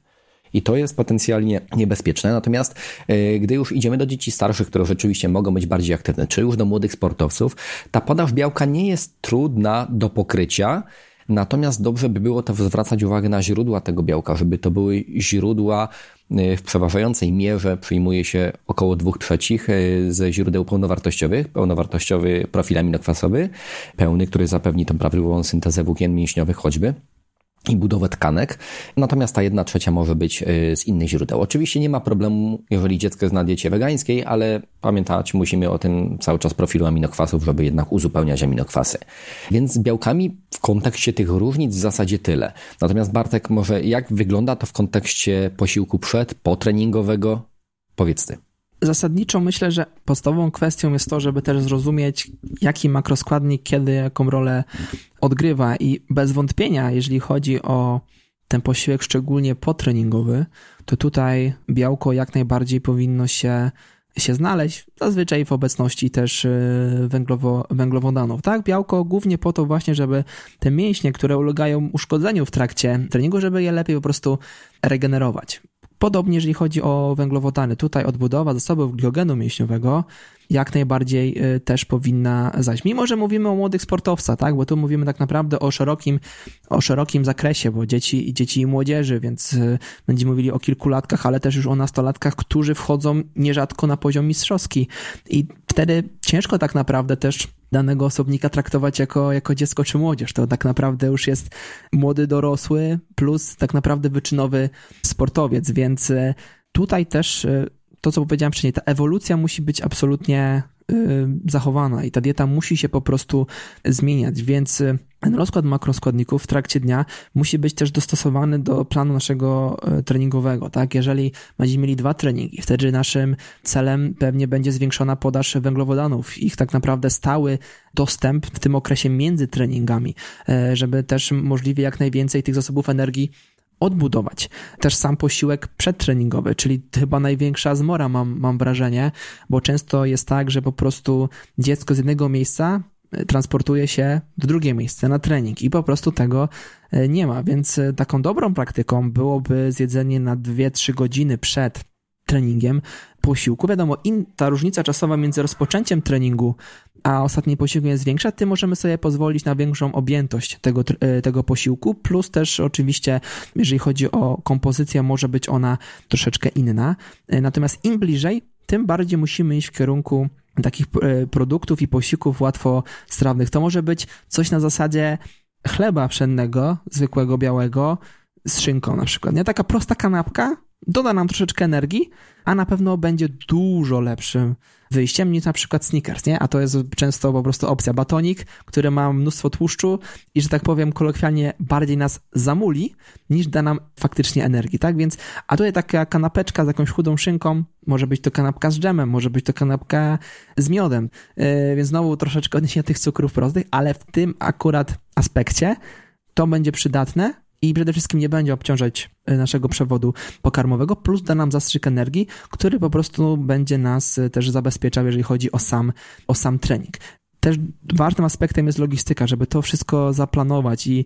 I to jest potencjalnie niebezpieczne. Natomiast e, gdy już idziemy do dzieci starszych, które rzeczywiście mogą być bardziej aktywne, czy już do młodych sportowców, ta podaż białka nie jest trudna do pokrycia. Natomiast dobrze by było to zwracać uwagę na źródła tego białka, żeby to były źródła e, w przeważającej mierze przyjmuje się około 2 trzecich e, ze źródeł pełnowartościowych. Pełnowartościowy profil aminokwasowy, pełny, który zapewni tą prawidłową syntezę włókien mięśniowych choćby i budowę tkanek, natomiast ta jedna trzecia może być y, z innych źródeł. Oczywiście nie ma problemu, jeżeli dziecko jest na diecie wegańskiej, ale pamiętać musimy o tym cały czas profilu aminokwasów, żeby jednak uzupełniać aminokwasy. Więc z białkami w kontekście tych różnic w zasadzie tyle. Natomiast Bartek, może jak wygląda to w kontekście posiłku przed, potreningowego? Powiedz ty. Zasadniczo myślę, że podstawową kwestią jest to, żeby też zrozumieć, jaki makroskładnik kiedy jaką rolę odgrywa i bez wątpienia, jeżeli chodzi o ten posiłek szczególnie potreningowy, to tutaj białko jak najbardziej powinno się, się znaleźć, zazwyczaj w obecności też y, węglowo, węglowodanów. Tak, białko głównie po to właśnie, żeby te mięśnie, które ulegają uszkodzeniu w trakcie treningu, żeby je lepiej po prostu regenerować. Podobnie jeżeli chodzi o węglowodany, tutaj odbudowa zasobów glikogenu mięśniowego jak najbardziej y, też powinna zaś. Mimo, że mówimy o młodych sportowcach, tak, bo tu mówimy tak naprawdę o szerokim, o szerokim zakresie, bo dzieci, dzieci i młodzieży, więc y, będziemy mówili o kilkulatkach, ale też już o nastolatkach, którzy wchodzą nierzadko na poziom mistrzowski. I wtedy ciężko tak naprawdę też danego osobnika traktować jako, jako dziecko czy młodzież. To tak naprawdę już jest młody dorosły plus tak naprawdę wyczynowy sportowiec, więc y, tutaj też to, co powiedziałem wcześniej, ta ewolucja musi być absolutnie zachowana i ta dieta musi się po prostu zmieniać, więc y, ten rozkład makroskładników w trakcie dnia musi być też dostosowany do planu naszego y, treningowego, tak? Jeżeli będziemy mieli dwa treningi, wtedy naszym celem pewnie będzie zwiększona podaż węglowodanów, ich tak naprawdę stały dostęp w tym okresie między treningami, żeby też możliwie jak najwięcej tych zasobów energii odbudować. Też sam posiłek przedtreningowy, czyli chyba największa zmora mam, mam wrażenie, bo często jest tak, że po prostu dziecko z jednego miejsca transportuje się w drugie miejsce na trening i po prostu tego nie ma. Więc taką dobrą praktyką byłoby zjedzenie na 2-3 godziny przed treningiem posiłku. Wiadomo, im ta różnica czasowa między rozpoczęciem treningu a ostatnim posiłkiem jest większa, tym możemy sobie pozwolić na większą objętość tego, e, tego posiłku, plus też oczywiście, jeżeli chodzi o kompozycję, może być ona troszeczkę inna. E, natomiast im bliżej, tym bardziej musimy iść w kierunku takich e, produktów i posiłków łatwo strawnych. To może być coś na zasadzie chleba pszennego, zwykłego, białego, z szynką na przykład. Nie? Taka prosta kanapka, doda nam troszeczkę energii, a na pewno będzie dużo lepszym wyjściem niż na przykład sneakers, nie? A to jest często po prostu opcja batonik, który ma mnóstwo tłuszczu i, że tak powiem kolokwialnie, bardziej nas zamuli, niż da nam faktycznie energii, tak? Więc, a tutaj taka kanapeczka z jakąś chudą szynką, może być to kanapka z dżemem, może być to kanapka z miodem, yy, więc znowu troszeczkę odniesienia tych cukrów prostych, ale w tym akurat aspekcie to będzie przydatne, i przede wszystkim nie będzie obciążać e, naszego przewodu pokarmowego, plus da nam zastrzyk energii, który po prostu będzie nas e, też zabezpieczał, jeżeli chodzi o sam, o sam trening. Też ważnym aspektem jest logistyka, żeby to wszystko zaplanować i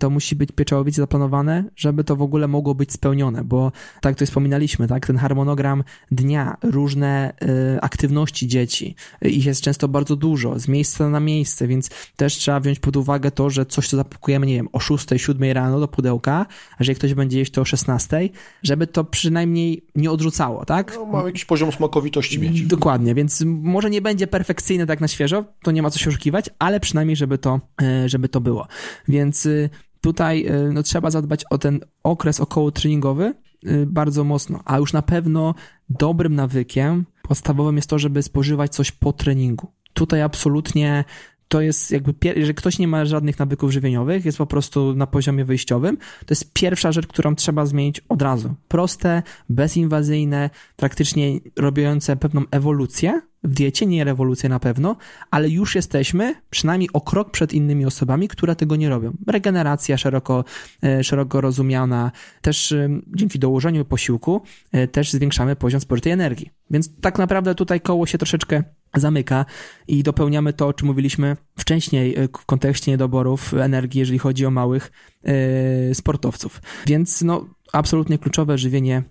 to musi być pieczołowicie zaplanowane, żeby to w ogóle mogło być spełnione, bo tak jak tutaj wspominaliśmy, tak, ten harmonogram dnia, różne y, aktywności dzieci, ich jest często bardzo dużo, z miejsca na miejsce, więc też trzeba wziąć pod uwagę to, że coś, co zapakujemy, nie wiem, o 6, 7 rano do pudełka, a jeżeli ktoś będzie jeść to o 16, żeby to przynajmniej nie odrzucało, tak? No, ma jakiś poziom smakowitości mieć. Dokładnie, więc może nie będzie perfekcyjne tak na świeżo, to nie ma co się oszukiwać, ale przynajmniej, żeby to, e, żeby to było. Więc y, tutaj y, no, trzeba zadbać o ten okres około treningowy y, bardzo mocno, a już na pewno dobrym nawykiem podstawowym jest to, żeby spożywać coś po treningu. Tutaj absolutnie to jest jakby, jeżeli ktoś nie ma żadnych nawyków żywieniowych, jest po prostu na poziomie wyjściowym, to jest pierwsza rzecz, którą trzeba zmienić od razu. Proste, bezinwazyjne, praktycznie robiące pewną ewolucję w diecie, nie rewolucję na pewno, ale już jesteśmy przynajmniej o krok przed innymi osobami, które tego nie robią. Regeneracja szeroko, e, szeroko rozumiana, też e, dzięki dołożeniu posiłku e, też zwiększamy poziom spożytej energii. Więc tak naprawdę tutaj koło się troszeczkę zamyka i dopełniamy to, o czym mówiliśmy wcześniej w kontekście niedoborów energii, jeżeli chodzi o małych sportowców. Więc no, absolutnie kluczowe żywienie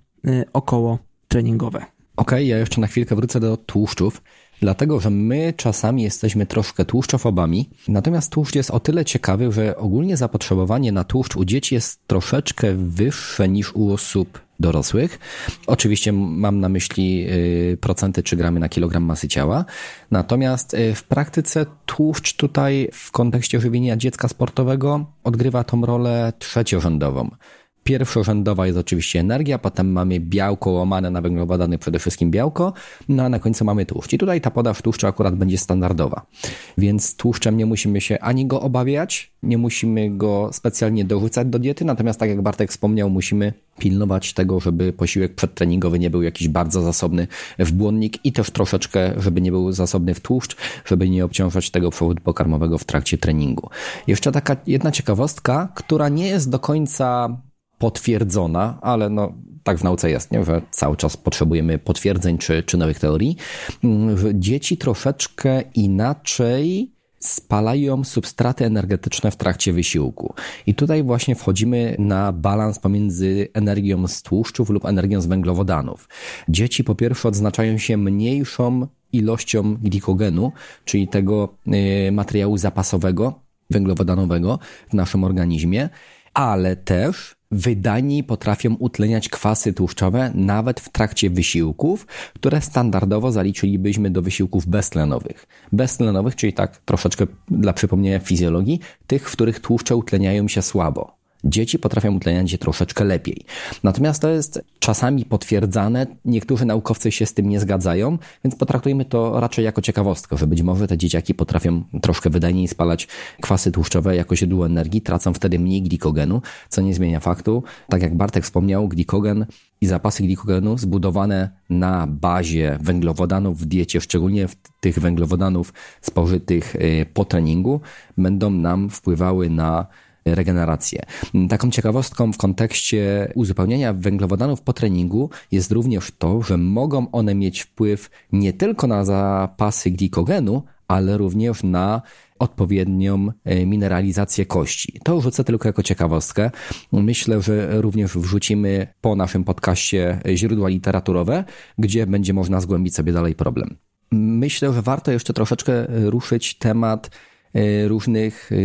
około treningowe. Okej, okay, ja jeszcze na chwilkę wrócę do tłuszczów, dlatego że my czasami jesteśmy troszkę tłuszczofobami, natomiast tłuszcz jest o tyle ciekawy, że ogólnie zapotrzebowanie na tłuszcz u dzieci jest troszeczkę wyższe niż u osób dorosłych. Oczywiście mam na myśli y, procenty czy gramy na kilogram masy ciała. Natomiast y, w praktyce tłuszcz tutaj w kontekście żywienia dziecka sportowego odgrywa tą rolę trzeciorzędową. Pierwszorzędowa jest oczywiście energia, potem mamy białko łamane na węglowodany, przede wszystkim białko, no a na końcu mamy tłuszcz. I tutaj ta podaż tłuszczu akurat będzie standardowa. Więc tłuszczem nie musimy się ani go obawiać, nie musimy go specjalnie dorzucać do diety, natomiast tak jak Bartek wspomniał, musimy pilnować tego, żeby posiłek przedtreningowy nie był jakiś bardzo zasobny w błonnik i też troszeczkę, żeby nie był zasobny w tłuszcz, żeby nie obciążać tego przewodu pokarmowego w trakcie treningu. Jeszcze taka jedna ciekawostka, która nie jest do końca potwierdzona, ale no, tak w nauce jest, nie? że cały czas potrzebujemy potwierdzeń czy, czy nowych teorii. Dzieci troszeczkę inaczej spalają substraty energetyczne w trakcie wysiłku. I tutaj właśnie wchodzimy na balans pomiędzy energią z tłuszczów lub energią z węglowodanów. Dzieci po pierwsze odznaczają się mniejszą ilością glikogenu, czyli tego y, materiału zapasowego, węglowodanowego w naszym organizmie, ale też wydajniej potrafią utleniać kwasy tłuszczowe nawet w trakcie wysiłków, które standardowo zaliczylibyśmy do wysiłków beztlenowych. Beztlenowych, czyli tak troszeczkę dla przypomnienia fizjologii, tych, w których tłuszcze utleniają się słabo. Dzieci potrafią utleniać się troszeczkę lepiej. Natomiast to jest czasami potwierdzane, niektórzy naukowcy się z tym nie zgadzają, więc potraktujmy to raczej jako ciekawostkę, że być może te dzieciaki potrafią troszkę wydajniej spalać kwasy tłuszczowe jako źródło energii, tracą wtedy mniej glikogenu, co nie zmienia faktu. Tak jak Bartek wspomniał, glikogen i zapasy glikogenu zbudowane na bazie węglowodanów w diecie, szczególnie w tych węglowodanów spożytych y, po treningu, będą nam wpływały na regenerację. Taką ciekawostką w kontekście uzupełniania węglowodanów po treningu jest również to, że mogą one mieć wpływ nie tylko na zapasy glikogenu, ale również na odpowiednią e, mineralizację kości. To rzucę tylko jako ciekawostkę. Myślę, że również wrzucimy po naszym podcaście źródła literaturowe, gdzie będzie można zgłębić sobie dalej problem. Myślę, że warto jeszcze troszeczkę ruszyć temat różnych e,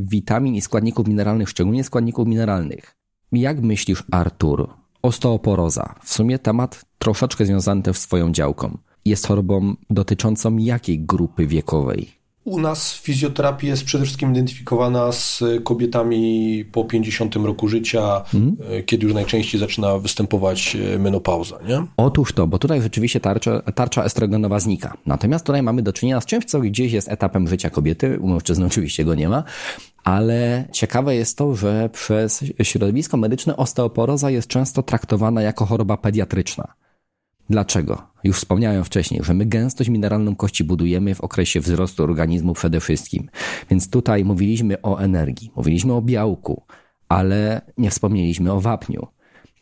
witamin i składników mineralnych, szczególnie składników mineralnych. Jak myślisz, Artur? Osteoporoza. W sumie temat troszeczkę związany też z swoją działką. Jest chorobą dotyczącą jakiej grupy wiekowej? U nas fizjoterapia jest przede wszystkim identyfikowana z kobietami po 50 roku życia, mhm. kiedy już najczęściej zaczyna występować e, menopauza. Nie? Otóż to, bo tutaj rzeczywiście tarcza, tarcza estrogenowa znika. Natomiast tutaj mamy do czynienia z czymś, co gdzieś jest etapem życia kobiety. U mężczyzn oczywiście go nie ma. Ale ciekawe jest to, że przez środowisko medyczne osteoporoza jest często traktowana jako choroba pediatryczna. Dlaczego? Już wspomniałem wcześniej, że my gęstość mineralną kości budujemy w okresie wzrostu organizmu przede wszystkim. Więc tutaj mówiliśmy o energii, mówiliśmy o białku, ale nie wspomnieliśmy o wapniu,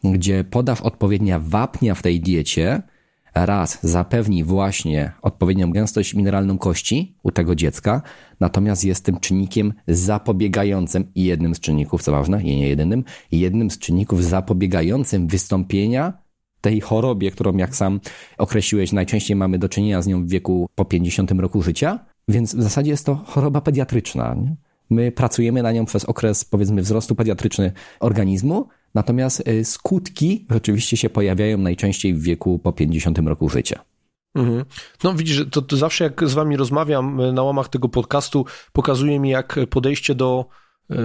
gdzie podaw odpowiednia wapnia w tej diecie raz zapewni właśnie odpowiednią gęstość mineralną kości u tego dziecka, natomiast jest tym czynnikiem zapobiegającym i jednym z czynników, co ważne, i nie jedynym, jednym z czynników zapobiegającym wystąpienia tej chorobie, którą jak sam określiłeś, najczęściej mamy do czynienia z nią w wieku po 50 roku życia, więc w zasadzie jest to choroba pediatryczna. Nie? My pracujemy na nią przez okres, powiedzmy, wzrostu pediatryczny organizmu, natomiast y, skutki rzeczywiście się pojawiają najczęściej w wieku po 50 roku życia. Mhm. No widzisz, to, to zawsze jak z wami rozmawiam y, na łamach tego podcastu, pokazuje mi jak podejście do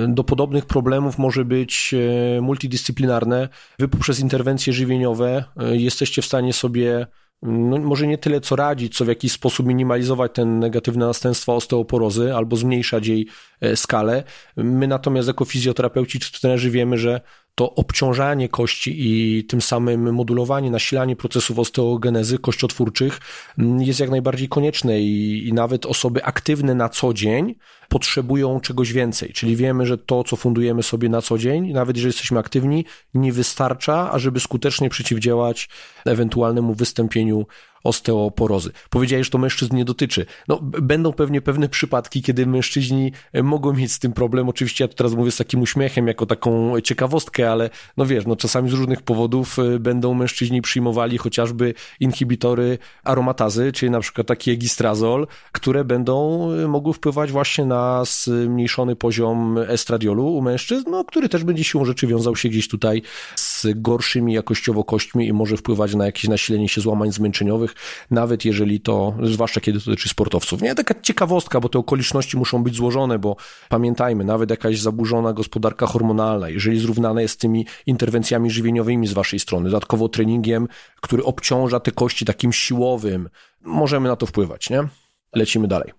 do podobnych problemów może być e, multidyscyplinarne. Wy poprzez interwencje żywieniowe e, jesteście w stanie sobie no, może nie tyle co radzić, co w jakiś sposób minimalizować ten negatywne następstwa osteoporozy albo zmniejszać jej e, skalę. My natomiast jako fizjoterapeuci czy trenerzy wiemy, że to obciążanie kości i tym samym modulowanie, nasilanie procesów osteogenezy kościotwórczych mm, jest jak najbardziej konieczne i, i nawet osoby aktywne na co dzień potrzebują czegoś więcej. Czyli wiemy, że to, co fundujemy sobie na co dzień, nawet jeżeli jesteśmy aktywni, nie wystarcza, ażeby skutecznie przeciwdziałać ewentualnemu wystąpieniu osteoporozy. Powiedziałeś, że to mężczyzn nie dotyczy. No, będą pewnie pewne przypadki, kiedy mężczyźni e, mogą mieć z tym problem. Oczywiście ja to teraz mówię z takim uśmiechem, jako taką ciekawostkę, ale no wiesz, no czasami z różnych powodów e, będą mężczyźni przyjmowali chociażby inhibitory aromatazy, czyli na przykład taki egistrazol, które będą e, mogły wpływać właśnie na zmniejszony poziom estradiolu u mężczyzn, no, który też będzie siłą rzeczy wiązał się gdzieś tutaj z gorszymi jakościowo kośćmi i może wpływać na jakieś nasilenie się złamań zmęczeniowych, nawet jeżeli to, zwłaszcza kiedy to dotyczy sportowców. Nie, taka ciekawostka, bo te okoliczności muszą być złożone, bo pamiętajmy, nawet jakaś zaburzona gospodarka hormonalna, jeżeli zrównana jest z tymi interwencjami żywieniowymi z waszej strony, dodatkowo treningiem, który obciąża te kości takim siłowym, możemy na to wpływać, nie? Lecimy dalej.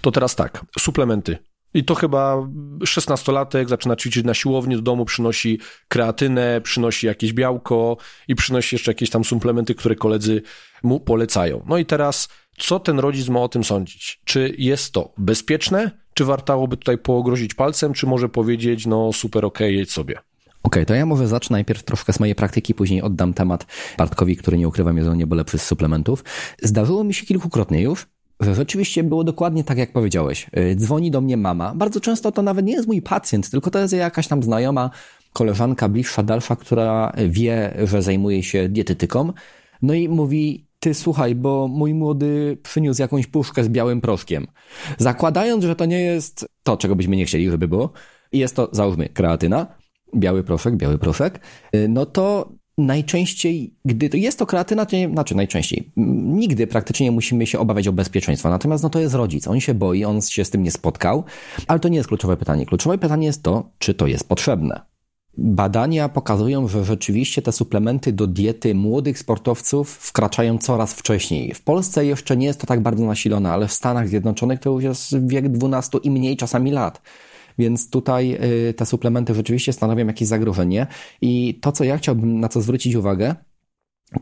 To teraz tak, suplementy. I to chyba 16-latek zaczyna ćwiczyć na siłowni, do domu przynosi kreatynę, przynosi jakieś białko i przynosi jeszcze jakieś tam suplementy, które koledzy mu polecają. No i teraz, co ten rodzic ma o tym sądzić? Czy jest to bezpieczne? Czy wartałoby tutaj pogrozić palcem? Czy może powiedzieć, no super, okej, okay, jedź sobie? Okej, okay, to ja może zacznę najpierw troszkę z mojej praktyki, później oddam temat Bartkowi, który nie ukrywam jest o niebo lepszy z suplementów. Zdarzyło mi się kilkukrotnie już, rzeczywiście było dokładnie tak, jak powiedziałeś. Y, dzwoni do mnie mama. Bardzo często to nawet nie jest mój pacjent, tylko to jest jakaś tam znajoma, koleżanka bliższa, dalsza, która wie, że zajmuje się dietetyką. No i mówi, ty słuchaj, bo mój młody przyniósł jakąś puszkę z białym proszkiem. Zakładając, że to nie jest to, czego byśmy nie chcieli, żeby było, jest to, załóżmy, kreatyna, biały proszek, biały proszek, y, no to najczęściej, gdy to jest to kreatyna, to nie, znaczy najczęściej, nigdy praktycznie nie musimy się obawiać o bezpieczeństwo. Natomiast no to jest rodzic, on się boi, on się z tym nie spotkał, ale to nie jest kluczowe pytanie. Kluczowe pytanie jest to, czy to jest potrzebne. Badania pokazują, że rzeczywiście te suplementy do diety młodych sportowców wkraczają coraz wcześniej. W Polsce jeszcze nie jest to tak bardzo nasilone, ale w Stanach Zjednoczonych to już jest wiek 12 i mniej czasami lat. Więc tutaj y, te suplementy rzeczywiście stanowią jakieś zagrożenie. I to, co ja chciałbym na co zwrócić uwagę,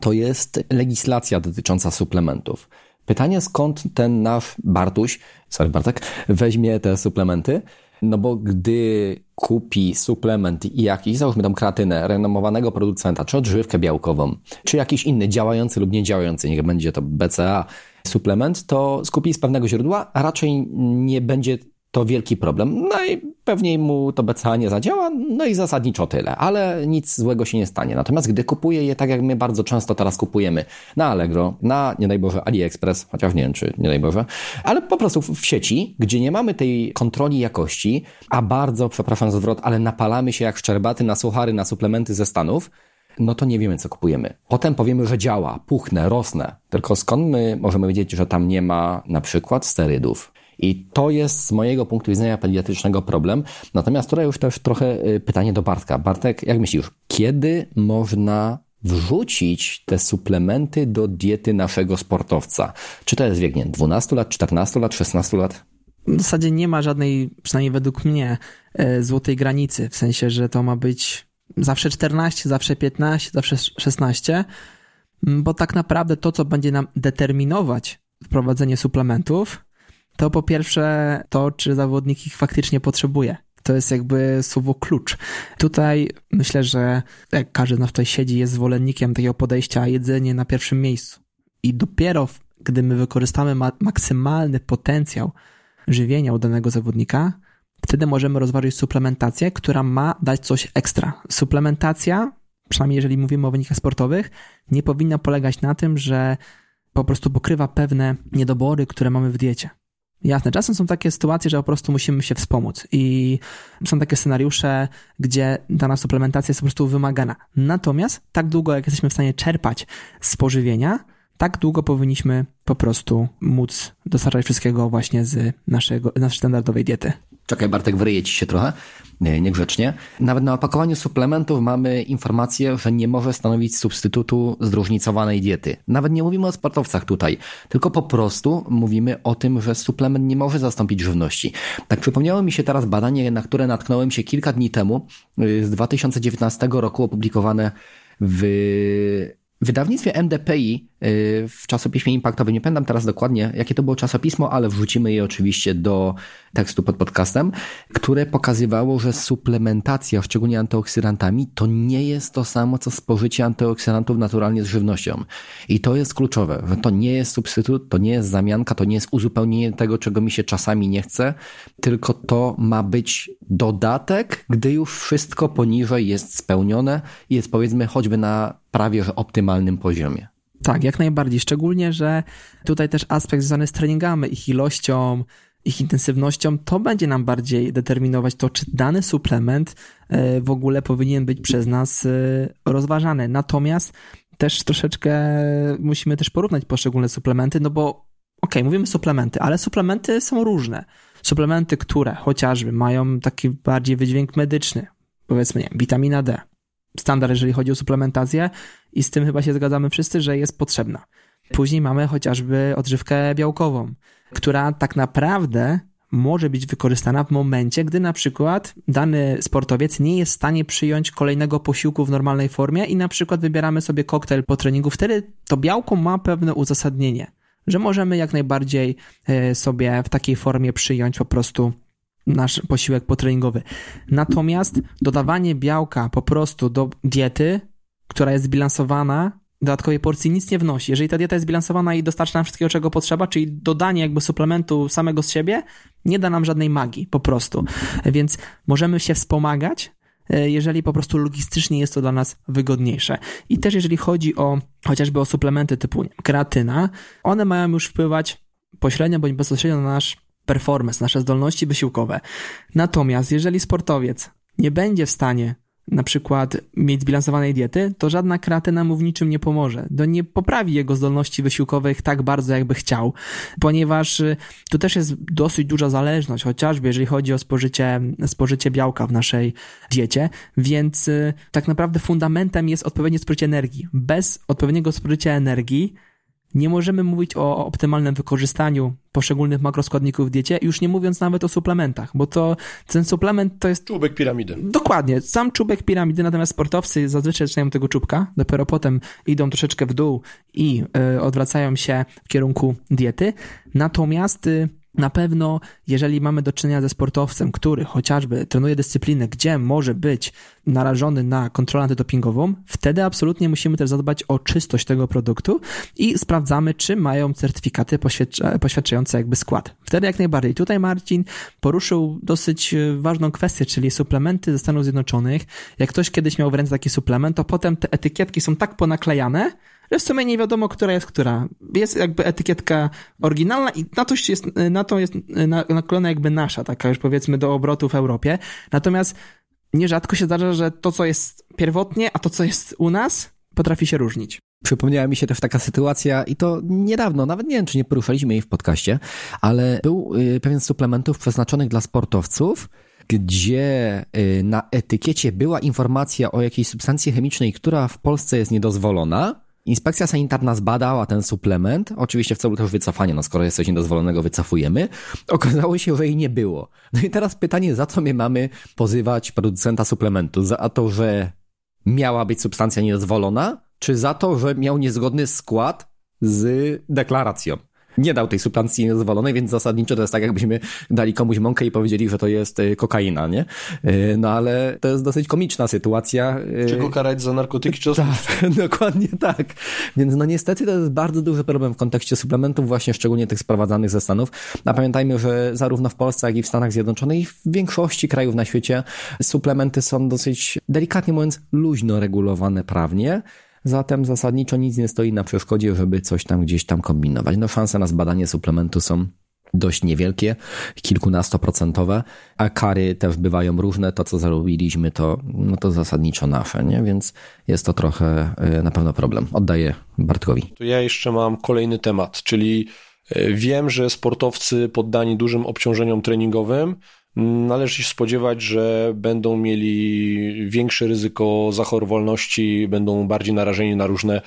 to jest legislacja dotycząca suplementów. Pytanie, skąd ten nasz Bartuś, sorry Bartek, weźmie te suplementy, no bo gdy kupi suplement i jakiś, załóżmy tam kreatynę renomowanego producenta, czy odżywkę białkową, czy jakiś inny działający lub niedziałający, niech będzie to BCA, suplement, to skupi z pewnego źródła, a raczej nie będzie to wielki problem. No i pewnie mu to BCA nie zadziała, no i zasadniczo tyle, ale nic złego się nie stanie. Natomiast gdy kupuje je tak, jak my bardzo często teraz kupujemy na Allegro, na, nie daj Boże, AliExpress, chociaż nie wiem, czy nie daj Boże, ale po prostu w sieci, gdzie nie mamy tej kontroli jakości, a bardzo, przepraszam za zwrot, ale napalamy się jak szczerbaty na suchary, na suplementy ze Stanów, no to nie wiemy, co kupujemy. Potem powiemy, że działa, puchnę, rosnę. Tylko skąd my możemy wiedzieć, że tam nie ma na przykład sterydów? I to jest z mojego punktu widzenia pediatrycznego problem. Natomiast tutaj już też trochę y, pytanie do Bartka. Bartek, jak myślisz, kiedy można wrzucić te suplementy do diety naszego sportowca? Czy to jest wiek, nie 12 lat, 14 lat, 16 lat? W zasadzie nie ma żadnej, przynajmniej według mnie, e, złotej granicy. W sensie, że to ma być zawsze 14, zawsze 15, zawsze 16, bo tak naprawdę to, co będzie nam determinować wprowadzenie suplementów, to po pierwsze to, czy zawodnik ich faktycznie potrzebuje. To jest jakby słowo klucz. Tutaj myślę, że jak każdy z nas tutaj siedzi, jest zwolennikiem takiego podejścia jedzenie na pierwszym miejscu. I dopiero gdy my wykorzystamy ma maksymalny potencjał żywienia u danego zawodnika, wtedy możemy rozważyć suplementację, która ma dać coś ekstra. Suplementacja, przynajmniej jeżeli mówimy o wynikach sportowych, nie powinna polegać na tym, że po prostu pokrywa pewne niedobory, które mamy w diecie. Jasne, czasem są takie sytuacje, że po prostu musimy się wspomóc i są takie scenariusze, gdzie dana suplementacja jest po prostu wymagana. Natomiast tak długo, jak jesteśmy w stanie czerpać z pożywienia, tak długo powinniśmy po prostu móc dostarczać wszystkiego właśnie z naszego, naszej standardowej diety. Czekaj, Bartek, wryje ci się trochę, nie, niegrzecznie. Nawet na opakowaniu suplementów mamy informację, że nie może stanowić substytutu zróżnicowanej diety. Nawet nie mówimy o sportowcach tutaj, tylko po prostu mówimy o tym, że suplement nie może zastąpić żywności. Tak przypomniało mi się teraz badanie, na które natknąłem się kilka dni temu, y, z 2019 roku opublikowane w wydawnictwie MDPI w czasopiśmie impactowym, nie pamiętam teraz dokładnie, jakie to było czasopismo, ale wrzucimy je oczywiście do tekstu pod podcastem, które pokazywało, że suplementacja, szczególnie antyoksydantami, to nie jest to samo, co spożycie antyoksydantów naturalnie z żywnością. I to jest kluczowe, że to nie jest substytut, to nie jest zamianka, to nie jest uzupełnienie tego, czego mi się czasami nie chce, tylko to ma być dodatek, gdy już wszystko poniżej jest spełnione i jest powiedzmy choćby na prawie że optymalnym poziomie. Tak, jak najbardziej. Szczególnie, że tutaj też aspekt związany z treningami, ich ilością, ich intensywnością, to będzie nam bardziej determinować to, czy dany suplement e, w ogóle powinien być przez nas e, rozważany. Natomiast też troszeczkę musimy też porównać poszczególne suplementy, no bo okay, mówimy suplementy, ale suplementy są różne. Suplementy, które chociażby mają taki bardziej wydźwięk medyczny, powiedzmy, nie witamina D, standard, jeżeli chodzi o suplementację i z tym chyba się zgadzamy wszyscy, że jest potrzebna. Później mamy chociażby odżywkę białkową, która tak naprawdę może być wykorzystana w momencie, gdy na przykład dany sportowiec nie jest w stanie przyjąć kolejnego posiłku w normalnej formie i na przykład wybieramy sobie koktajl po treningu. Wtedy to białko ma pewne uzasadnienie, że możemy jak najbardziej e, sobie w takiej formie przyjąć po prostu nasz posiłek potreningowy. Natomiast dodawanie białka po prostu do diety, która jest zbilansowana, dodatkowej porcji nic nie wnosi. Jeżeli ta dieta jest zbilansowana i dostarcza nam wszystkiego, czego potrzeba, czyli dodanie jakby suplementu samego z siebie, nie da nam żadnej magii, po prostu. Więc możemy się wspomagać, e, jeżeli po prostu logistycznie jest to dla nas wygodniejsze. I też jeżeli chodzi o chociażby o suplementy typu kreatyna, one mają już wpływać pośrednio bądź bezpośrednio na nasz performance, nasze zdolności wysiłkowe. Natomiast jeżeli sportowiec nie będzie w stanie na przykład mieć zbilansowanej diety, to żadna kreatyna mu w niczym nie pomoże. To nie poprawi jego zdolności wysiłkowych tak bardzo, jakby chciał, ponieważ y, tu też jest dosyć duża zależność, chociażby jeżeli chodzi o spożycie, spożycie białka w naszej diecie, więc y, tak naprawdę fundamentem jest odpowiednie spożycie energii. Bez odpowiedniego spożycia energii nie możemy mówić o optymalnym wykorzystaniu poszczególnych makroskładników w diecie, już nie mówiąc nawet o suplementach, bo to ten suplement to jest... Czubek piramidy. Dokładnie, sam czubek piramidy, natomiast sportowcy zazwyczaj zaczynają tego czubka, dopiero potem idą troszeczkę w dół i y, odwracają się w kierunku diety. Natomiast y, Na pewno, jeżeli mamy do czynienia ze sportowcem, który chociażby trenuje dyscyplinę, gdzie może być narażony na kontrolę antydopingową, wtedy absolutnie musimy też zadbać o czystość tego produktu i sprawdzamy, czy mają certyfikaty poświadczające jakby skład. Wtedy jak najbardziej. Tutaj Marcin poruszył dosyć e, ważną kwestię, czyli suplementy ze Stanów Zjednoczonych. Jak ktoś kiedyś miał w ręce taki suplement, to potem te etykietki są tak ponaklejane, w sumie nie wiadomo, która jest która. Jest jakby etykietka oryginalna i na to jest, na to jest naklejona jakby nasza, taka już powiedzmy do obrotu w Europie. Natomiast nierzadko się zdarza, że to, co jest pierwotnie, a to, co jest u nas, potrafi się różnić. Przypomniała mi się też taka sytuacja i to niedawno, nawet nie wiem, czy nie poruszaliśmy jej w podcaście, ale był y, pewien suplementów przeznaczonych dla sportowców, gdzie y, na etykiecie była informacja o jakiejś substancji chemicznej, która w Polsce jest niedozwolona, Inspekcja sanitarna zbadała ten suplement, oczywiście w celu też wycofania, no skoro jest coś niedozwolonego, wycofujemy. Okazało się, że jej nie było. No i teraz pytanie, za co my mamy pozywać producenta suplementu? Za to, że miała być substancja niedozwolona, czy za to, że miał niezgodny skład z deklaracją? Nie dał tej substancji niedozwolonej, więc zasadniczo to jest tak, jakbyśmy dali komuś mąkę i powiedzieli, że to jest y, kokaina, nie? Y, no ale to jest dosyć komiczna sytuacja. Y, czy go karać za narkotyki, czy Tak, dokładnie tak. Więc no niestety to jest bardzo duży problem w kontekście suplementów, właśnie szczególnie tych sprowadzanych ze Stanów. A pamiętajmy, że zarówno w Polsce, jak i w Stanach Zjednoczonych i w większości krajów na świecie suplementy są dosyć, delikatnie mówiąc, luźno regulowane prawnie. Zatem zasadniczo nic nie stoi na przeszkodzie, żeby coś tam gdzieś tam kombinować. No szanse na zbadanie suplementu są dość niewielkie, kilkunastoprocentowe, a kary też bywają różne. To, co zarobiliśmy, to, no to zasadniczo nasze, nie? więc jest to trochę e, na pewno problem. Oddaję Bartkowi. To ja jeszcze mam kolejny temat, czyli e, wiem, że sportowcy poddani dużym obciążeniom treningowym Należy się spodziewać, że będą mieli większe ryzyko zachorowalności, będą bardziej narażeni na różne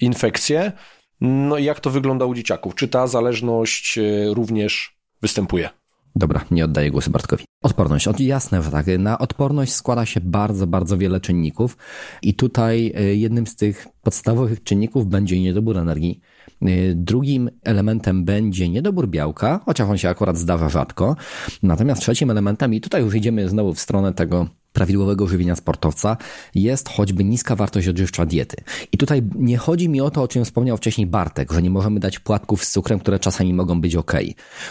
infekcje. No i jak to wygląda u dzieciaków? Czy ta zależność e, również występuje? Dobra, nie oddaję głosu Bartkowi. Odporność. Jasne, że tak. Na odporność składa się bardzo, bardzo wiele czynników i tutaj e, jednym z tych podstawowych czynników będzie niedobór energii. E, drugim elementem będzie niedobór białka, chociaż on się akurat zdarza rzadko. Natomiast trzecim elementem, i tutaj już idziemy znowu w stronę tego prawidłowego żywienia sportowca jest choćby niska wartość odżywcza diety. I tutaj nie chodzi mi o to, o czym wspomniał wcześniej Bartek, że nie możemy dać płatków z cukrem, które czasami mogą być ok.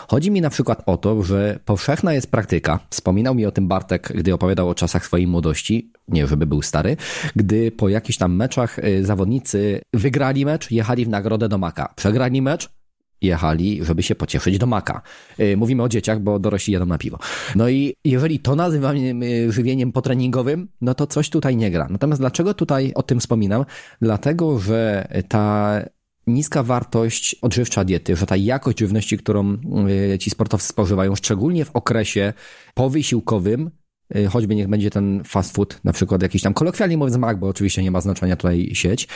Chodzi mi na przykład o to, że powszechna jest praktyka, wspominał mi o tym Bartek, gdy opowiadał o czasach swojej młodości, nie żeby był stary, gdy po jakichś tam meczach y, zawodnicy wygrali mecz, jechali w nagrodę do Maka. Przegrali mecz, jechali, żeby się pocieszyć do maka. Y, mówimy o dzieciach, bo dorośli jadą na piwo. No i jeżeli to nazywamy żywieniem potreningowym, no to coś tutaj nie gra. Natomiast dlaczego tutaj o tym wspominam? Dlatego, że ta niska wartość odżywcza diety, że ta jakość żywności, którą y, ci sportowcy spożywają, szczególnie w okresie powysiłkowym, choćby niech będzie ten fast food, na przykład jakiś tam kolokwialnie mówiąc mak, bo oczywiście nie ma znaczenia tutaj sieć,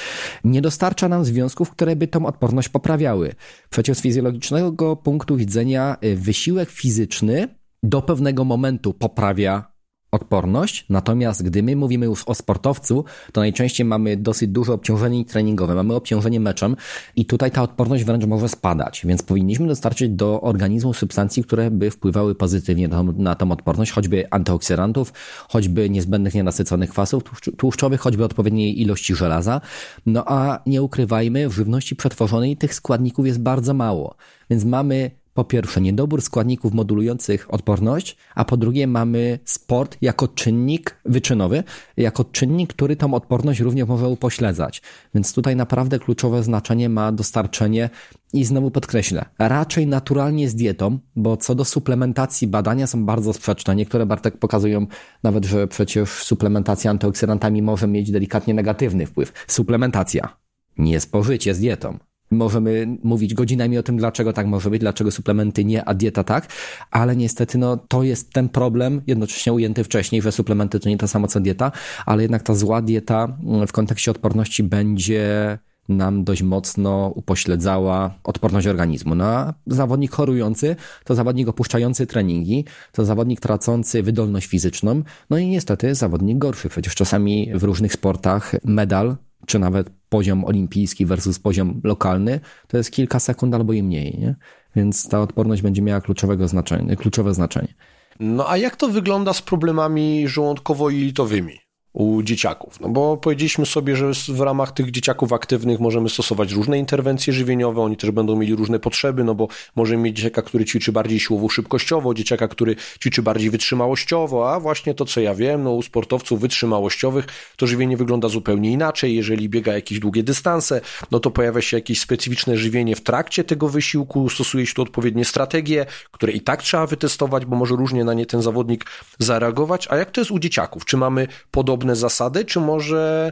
nie dostarcza nam związków, które by tą odporność poprawiały. Przecież z fizjologicznego punktu widzenia y, wysiłek fizyczny do pewnego momentu poprawia odporność, natomiast gdy my mówimy już o sportowcu, to najczęściej mamy dosyć duże obciążenie treningowe, mamy obciążenie meczem i tutaj ta odporność wręcz może spadać, więc powinniśmy dostarczyć do organizmu substancji, które by wpływały pozytywnie na, na tą odporność, choćby antyoksydantów, choćby niezbędnych nienasyconych kwasów tłuszczowych, choćby odpowiedniej ilości żelaza. No a nie ukrywajmy, w żywności przetworzonej tych składników jest bardzo mało, więc mamy po pierwsze niedobór składników modulujących odporność, a po drugie mamy sport jako czynnik wyczynowy, jako czynnik, który tą odporność również może upośledzać. Więc tutaj naprawdę kluczowe znaczenie ma dostarczenie i znowu podkreślę, raczej naturalnie z dietą, bo co do suplementacji badania są bardzo sprzeczne. Niektóre Bartek pokazują nawet, że przecież suplementacja antyoksydantami może mieć delikatnie negatywny wpływ. Suplementacja, nie spożycie z dietą. Możemy mówić godzinami o tym, dlaczego tak może być, dlaczego suplementy nie, a dieta tak, ale niestety no, to jest ten problem, jednocześnie ujęty wcześniej, że suplementy to nie to samo co dieta, ale jednak ta zła dieta mm, w kontekście odporności będzie nam dość mocno upośledzała odporność organizmu. No zawodnik chorujący to zawodnik opuszczający treningi, to zawodnik tracący wydolność fizyczną, no i niestety zawodnik gorszy. Przecież czasami w różnych sportach medal czy nawet poziom olimpijski versus poziom lokalny, to jest kilka sekund albo i mniej, nie? Więc ta odporność będzie miała kluczowego znaczenie, kluczowe znaczenie. No a jak to wygląda z problemami żołądkowo-jelitowymi? U dzieciaków. No bo powiedzieliśmy sobie, że w ramach tych dzieciaków aktywnych możemy stosować różne interwencje żywieniowe, oni też będą mieli różne potrzeby, no bo możemy mieć dzieciaka, który ćwiczy bardziej siłowo-szybkościowo, dzieciaka, który ćwiczy bardziej wytrzymałościowo, a właśnie to, co ja wiem, no u sportowców wytrzymałościowych to żywienie wygląda zupełnie inaczej. Jeżeli biega jakieś długie dystanse, no to pojawia się jakieś specyficzne żywienie w trakcie tego wysiłku, stosuje się tu odpowiednie strategie, które i tak trzeba wytestować, bo może różnie na nie ten zawodnik zareagować. A jak to jest u dzieciaków? Czy mamy podobne zasady, czy może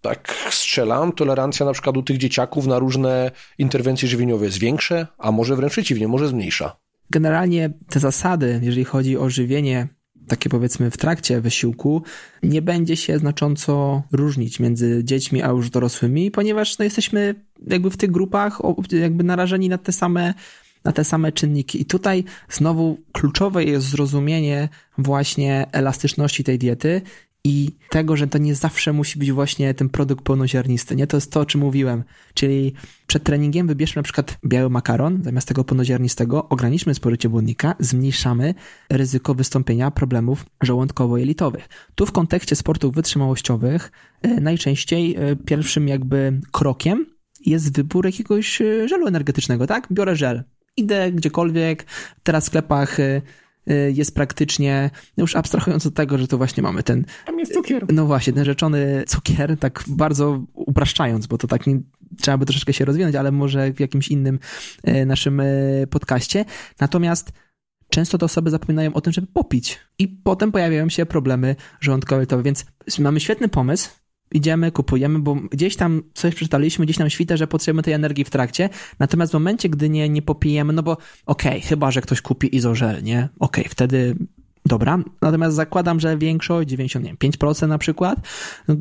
tak strzelam, tolerancja na przykład u tych dzieciaków na różne interwencje żywieniowe jest większe, a może wręcz przeciwnie, może zmniejsza? Generalnie te zasady, jeżeli chodzi o żywienie, takie powiedzmy w trakcie wysiłku, nie będzie się znacząco różnić między dziećmi a już dorosłymi, ponieważ no, jesteśmy jakby w tych grupach jakby narażeni na te same na te same czynniki. I tutaj znowu kluczowe jest zrozumienie właśnie elastyczności tej diety i tego, że to nie zawsze musi być właśnie ten produkt pełnoziarnisty, nie? To jest to, o czym mówiłem. Czyli przed treningiem wybierzmy na przykład biały makaron zamiast tego pełnoziarnistego, ograniczmy spożycie błonnika, zmniejszamy ryzyko wystąpienia problemów żołądkowo-jelitowych. Tu w kontekście sportów wytrzymałościowych e, najczęściej e, pierwszym jakby krokiem jest wybór jakiegoś e, żelu energetycznego, tak? Biorę żel. Idę gdziekolwiek, teraz w sklepach jest praktycznie, już abstrahując od tego, że to właśnie mamy ten... Tam jest cukier. No właśnie, ten rzeczony cukier, tak bardzo upraszczając, bo to tak nie, trzeba by troszeczkę się rozwinąć, ale może w jakimś innym y, naszym y, podcaście. Natomiast często te osoby zapominają o tym, żeby popić i potem pojawiają się problemy żołądkowe, więc mamy świetny pomysł, idziemy, kupujemy, bo gdzieś tam coś przeczytaliśmy, gdzieś tam świta, że potrzebujemy tej energii w trakcie, natomiast w momencie, gdy nie, nie popijemy, no bo okej, okay, chyba, że ktoś kupi izożel, nie? Okej, okay, wtedy Dobra, natomiast zakładam, że większość, 95% na przykład,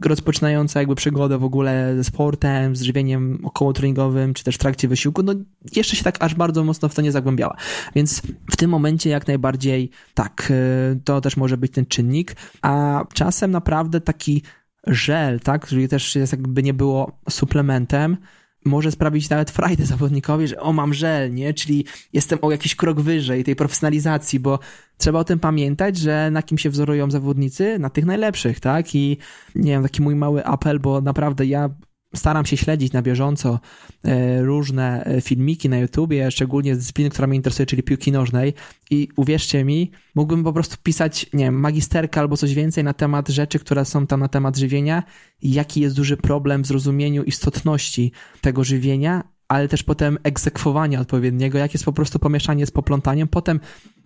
rozpoczynająca jakby przygodę w ogóle ze sportem, z żywieniem okołotreningowym, czy też w trakcie wysiłku, no jeszcze się tak aż bardzo mocno w to nie zagłębiała. Więc w tym momencie jak najbardziej tak, y, to też może być ten czynnik, a czasem naprawdę taki żel, tak, czyli też jest jakby nie było suplementem, może sprawić nawet frajdę zawodnikowi, że o, mam żel, nie? Czyli jestem o jakiś krok wyżej tej profesjonalizacji, bo trzeba o tym pamiętać, że na kim się wzorują zawodnicy? Na tych najlepszych, tak? I nie wiem, taki mój mały apel, bo naprawdę ja staram się śledzić na bieżąco e, różne e, filmiki na YouTubie, szczególnie z dyscypliny, która mnie interesuje, czyli piłki nożnej i uwierzcie mi, mógłbym po prostu pisać, nie wiem, magisterkę albo coś więcej na temat rzeczy, które są tam na temat żywienia jaki jest duży problem w zrozumieniu istotności tego żywienia, ale też potem egzekwowania odpowiedniego, jak jest po prostu pomieszanie z poplątaniem. Potem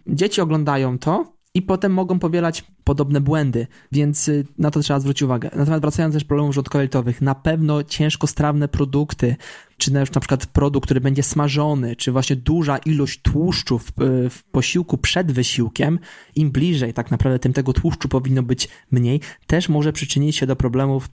dzieci oglądają to i potem mogą powielać podobne błędy, więc y, na to trzeba zwrócić uwagę. Natomiast wracając też do problemów żołądkowo na pewno ciężkostrawne produkty, czy na przykład produkt, który będzie smażony, czy właśnie duża ilość tłuszczu w, y, w posiłku przed wysiłkiem, im bliżej tak naprawdę, tym tego tłuszczu powinno być mniej, też może przyczynić się do problemów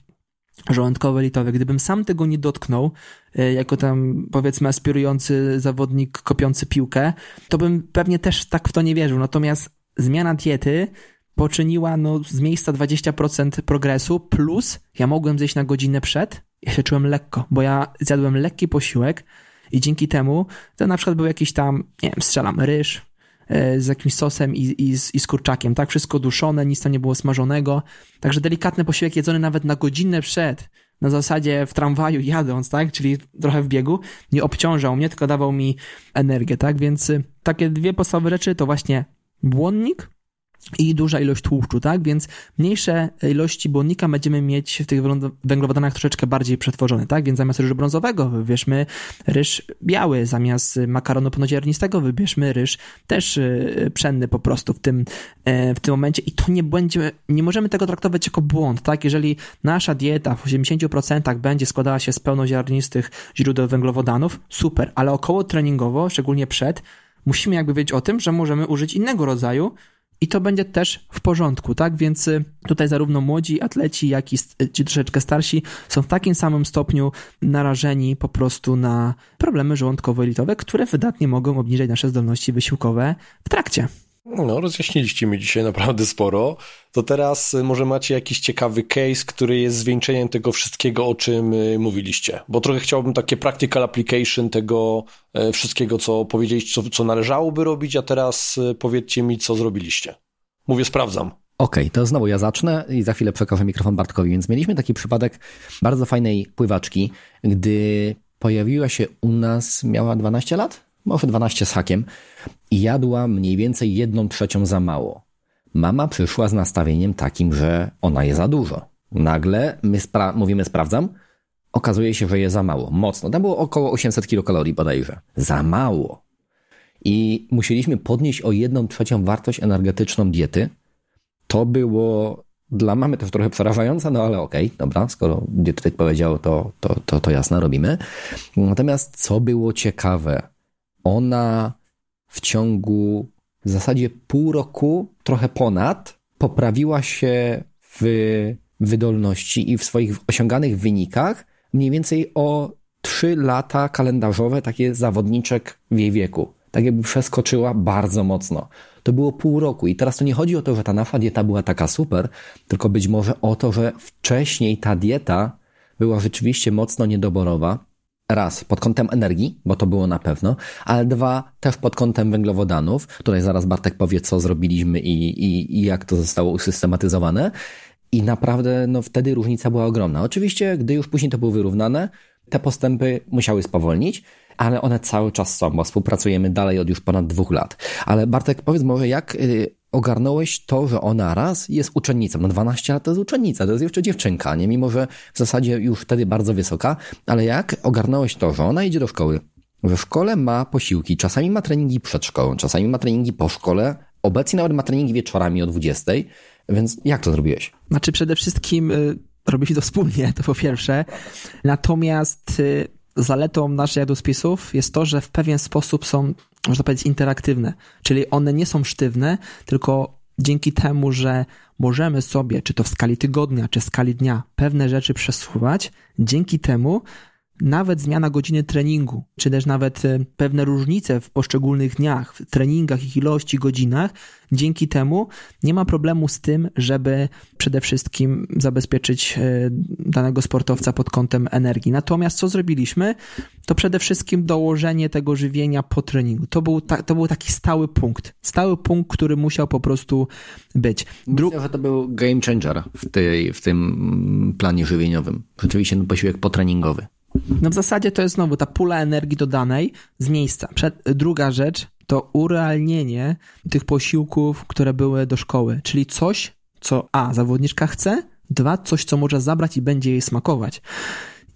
żołądkowo-litowe. Gdybym sam tego nie dotknął, y, jako tam powiedzmy aspirujący zawodnik kopiący piłkę, to bym pewnie też tak w to nie wierzył. Natomiast zmiana diety poczyniła no, z miejsca 20% progresu, plus ja mogłem zjeść na godzinę przed, ja się czułem lekko, bo ja zjadłem lekki posiłek i dzięki temu to na przykład był jakiś tam, nie wiem, strzelam, ryż e, z jakimś sosem i, i, i z kurczakiem, tak? Wszystko duszone, nic tam nie było smażonego, także delikatny posiłek jedzony nawet na godzinę przed, na zasadzie w tramwaju jadąc, tak? Czyli trochę w biegu, nie obciążał mnie, tylko dawał mi energię, tak? Więc y, takie dwie podstawowe rzeczy to właśnie błonnik i duża ilość tłuszczu, tak? Więc mniejsze ilości błonnika będziemy mieć w tych węglowodanach troszeczkę bardziej przetworzone, tak? Więc zamiast ryżu brązowego wybierzmy ryż biały, zamiast makaronu pełnoziarnistego wybierzmy ryż też y, pszenny po prostu w tym, e, w tym momencie i to nie będzie, nie możemy tego traktować jako błąd, tak? Jeżeli nasza dieta w 80% będzie składała się z pełnoziarnistych źródeł węglowodanów, super, ale około treningowo, szczególnie przed, musimy jakby wiedzieć o tym, że możemy użyć innego rodzaju i to będzie też w porządku, tak? Więc y, tutaj zarówno młodzi atleci, jak i y, ci troszeczkę starsi są w takim samym stopniu narażeni po prostu na problemy żołądkowo-elitowe, które wydatnie mogą obniżyć nasze zdolności wysiłkowe w trakcie. No, rozjaśniliście mi dzisiaj naprawdę sporo. To teraz y, może macie jakiś ciekawy case, który jest zwieńczeniem tego wszystkiego, o czym y, mówiliście. Bo trochę chciałbym takie practical application tego y, wszystkiego, co powiedzieliście, co, co należałoby robić, a teraz powiedzcie mi, co zrobiliście. Mówię, sprawdzam. Okej, okay, to znowu ja zacznę i za chwilę przekażę mikrofon Bartkowi. Więc mieliśmy taki przypadek bardzo fajnej pływaczki, gdy pojawiła się u nas, miała 12 lat? Może 12 z hakiem i jadła mniej więcej jedną trzecią za mało. Mama przyszła z nastawieniem takim, że ona je za dużo. Nagle my spra mówimy sprawdzam, okazuje się, że je za mało. Mocno. Tam było około 800 kilokalorii bodajże. Za mało. I musieliśmy podnieść o jedną trzecią wartość energetyczną diety. To było dla mamy też trochę przerażające, no ale okej, okay, dobra, skoro dietetyk powiedział, to, to, to, to jasne, robimy. Natomiast co było ciekawe, ona w ciągu w zasadzie pół roku, trochę ponad, poprawiła się w wydolności i w swoich osiąganych wynikach mniej więcej o 3 lata kalendarzowe, takie zawodniczek w jej wieku. Tak jakby przeskoczyła bardzo mocno. To było pół roku i teraz to nie chodzi o to, że ta nasza dieta była taka super, tylko być może o to, że wcześniej ta dieta była rzeczywiście mocno niedoborowa raz pod kątem energii, bo to było na pewno, ale dwa też pod kątem węglowodanów. Tutaj zaraz Bartek powie, co zrobiliśmy i, i, i jak to zostało usystematyzowane. I naprawdę no, wtedy różnica była ogromna. Oczywiście, gdy już później to było wyrównane, te postępy musiały spowolnić, ale one cały czas są, bo współpracujemy dalej od już ponad dwóch lat. Ale Bartek, powiedz może, jak y, ogarnąłeś to, że ona raz jest uczennicą. No 12 lat to jest uczennica, to jest jeszcze dziewczynka, nie? Mimo, że w zasadzie już wtedy bardzo wysoka, ale jak ogarnąłeś to, że ona idzie do szkoły, że w szkole ma posiłki, czasami ma treningi przed szkołą, czasami ma treningi po szkole, obecnie nawet ma treningi wieczorami o 20, więc jak to zrobiłeś? Znaczy przede wszystkim y, to wspólnie, to po pierwsze. Natomiast y, zaletą naszych jadłospisów jest to, że w pewien sposób są, można powiedzieć, interaktywne. Czyli one nie są sztywne, tylko dzięki temu, że możemy sobie, czy to w skali tygodnia, czy w skali dnia, pewne rzeczy przesuwać, dzięki temu nawet zmiana godziny treningu, czy też nawet e, pewne różnice w poszczególnych dniach, w treningach, ich ilości, godzinach, dzięki temu nie ma problemu z tym, żeby przede wszystkim zabezpieczyć e, danego sportowca pod kątem energii. Natomiast co zrobiliśmy, to przede wszystkim dołożenie tego żywienia po treningu. To był, ta, to był taki stały punkt. Stały punkt, który musiał po prostu być. Dru... Myślę, że to był game changer w, tej, w tym planie żywieniowym. Rzeczywiście posiłek potreningowy. No w zasadzie to jest znowu ta pula energii dodanej z miejsca. Przed, druga rzecz to urealnienie tych posiłków, które były do szkoły, czyli coś, co a, zawodniczka chce, dwa, coś, co może zabrać i będzie jej smakować.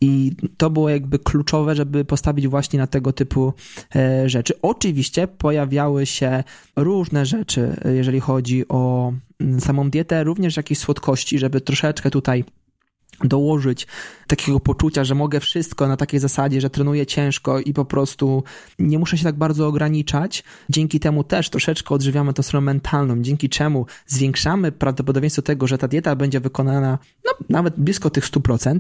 I to było jakby kluczowe, żeby postawić właśnie na tego typu e, rzeczy. Oczywiście pojawiały się różne rzeczy, jeżeli chodzi o samą dietę, również jakieś słodkości, żeby troszeczkę tutaj dołożyć takiego poczucia, że mogę wszystko na takiej zasadzie, że trenuję ciężko i po prostu nie muszę się tak bardzo ograniczać. Dzięki temu też troszeczkę odżywiamy tą stronę mentalną, dzięki czemu zwiększamy prawdopodobieństwo tego, że ta dieta będzie wykonana no, nawet blisko tych 100%,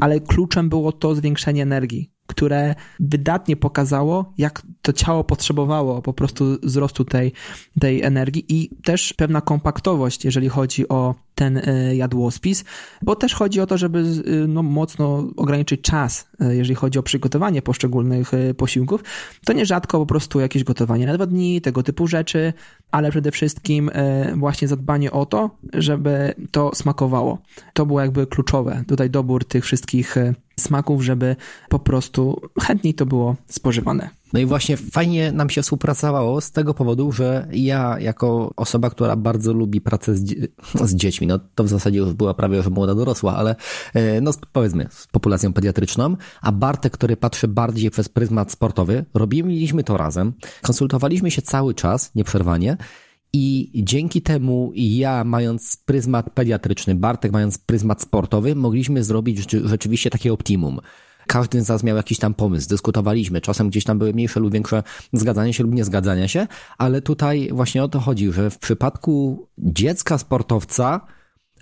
ale kluczem było to zwiększenie energii które wydatnie pokazało, jak to ciało potrzebowało po prostu wzrostu tej, tej energii i też pewna kompaktowość, jeżeli chodzi o ten e, jadłospis, bo też chodzi o to, żeby e, no, mocno ograniczyć czas, e, jeżeli chodzi o przygotowanie poszczególnych posiłków. To nierzadko po prostu jakieś gotowanie na dwa dni, tego typu rzeczy, ale przede wszystkim właśnie zadbanie o to, żeby to smakowało. To było jakby kluczowe. Tutaj dobór tych wszystkich smaków, żeby po prostu chętniej to było spożywane. No i właśnie fajnie nam się współpracowało z tego powodu, że ja jako osoba, która bardzo lubi pracę z, z dziećmi, no to w zasadzie już była prawie już młoda dorosła, ale e, no powiedzmy z populacją pediatryczną, a Bartek, który patrzy bardziej przez pryzmat sportowy, robiliśmy to razem, konsultowaliśmy się cały czas, nieprzerwanie i dzięki temu ja, mając pryzmat pediatryczny, Bartek mając pryzmat sportowy, mogliśmy zrobić rzeczywiście takie optimum. Każdy z nas miał jakiś tam pomysł, dyskutowaliśmy, czasem gdzieś tam były mniejsze lub większe zgadzania się lub nie zgadzania się, ale tutaj właśnie o to chodzi, że w przypadku dziecka sportowca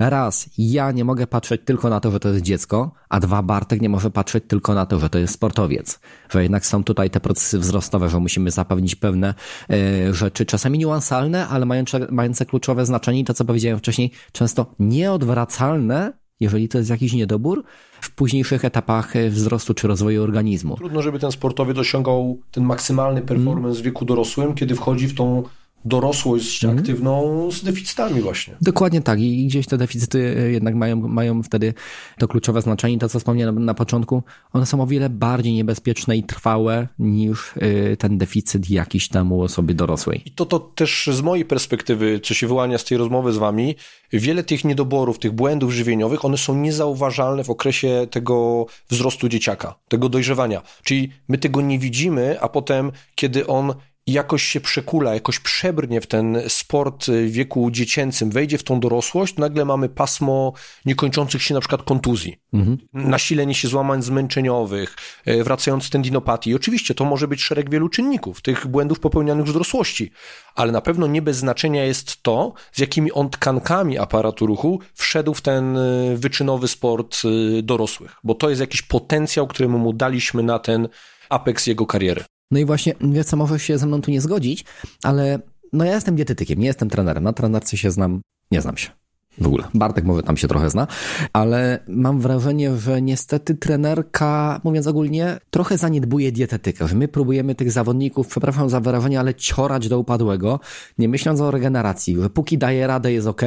raz, ja nie mogę patrzeć tylko na to, że to jest dziecko, a dwa, Bartek nie może patrzeć tylko na to, że to jest sportowiec. Że jednak są tutaj te procesy wzrostowe, że musimy zapewnić pewne e, rzeczy, czasami niuansalne, ale mające, mające kluczowe znaczenie i to, co powiedziałem wcześniej, często nieodwracalne, jeżeli to jest jakiś niedobór, w późniejszych etapach e, wzrostu czy rozwoju organizmu. Trudno, żeby ten sportowiec osiągał ten maksymalny performance w wieku dorosłym, kiedy wchodzi w tą dorosłość mhm. aktywną z deficytami właśnie. Dokładnie tak i gdzieś te deficyty e, jednak mają, mają wtedy to kluczowe znaczenie. To, co wspomniałem na początku, one są o wiele bardziej niebezpieczne i trwałe niż e, ten deficyt jakiś tam u osoby dorosłej. I to, to też z mojej perspektywy, co się wyłania z tej rozmowy z wami, wiele tych niedoborów, tych błędów żywieniowych, one są niezauważalne w okresie tego wzrostu dzieciaka, tego dojrzewania. Czyli my tego nie widzimy, a potem, kiedy on jakoś się przekula, jakoś przebrnie w ten sport w wieku dziecięcym, wejdzie w tą dorosłość, nagle mamy pasmo niekończących się na przykład kontuzji, mhm. nasilenie się złamań zmęczeniowych, e, wracając tendinopatii. Oczywiście to może być szereg wielu czynników, tych błędów popełnianych w dorosłości, ale na pewno nie bez znaczenia jest to, z jakimi on tkankami aparatu ruchu wszedł w ten e, wyczynowy sport dorosłych, bo to jest jakiś potencjał, któremu mu daliśmy na ten apeks jego kariery. No i właśnie, wie co, może się ze mną tu nie zgodzić, ale no ja jestem dietetykiem, nie jestem trenerem. Na trenerce się znam, nie znam się. W ogóle. Bartek może tam się trochę zna, ale mam wrażenie, że niestety trenerka, mówiąc ogólnie, trochę zaniedbuje dietetykę, że my próbujemy tych zawodników, przepraszam za wyrażenie, ale ciorać do upadłego, nie myśląc o regeneracji, że póki daje radę jest ok,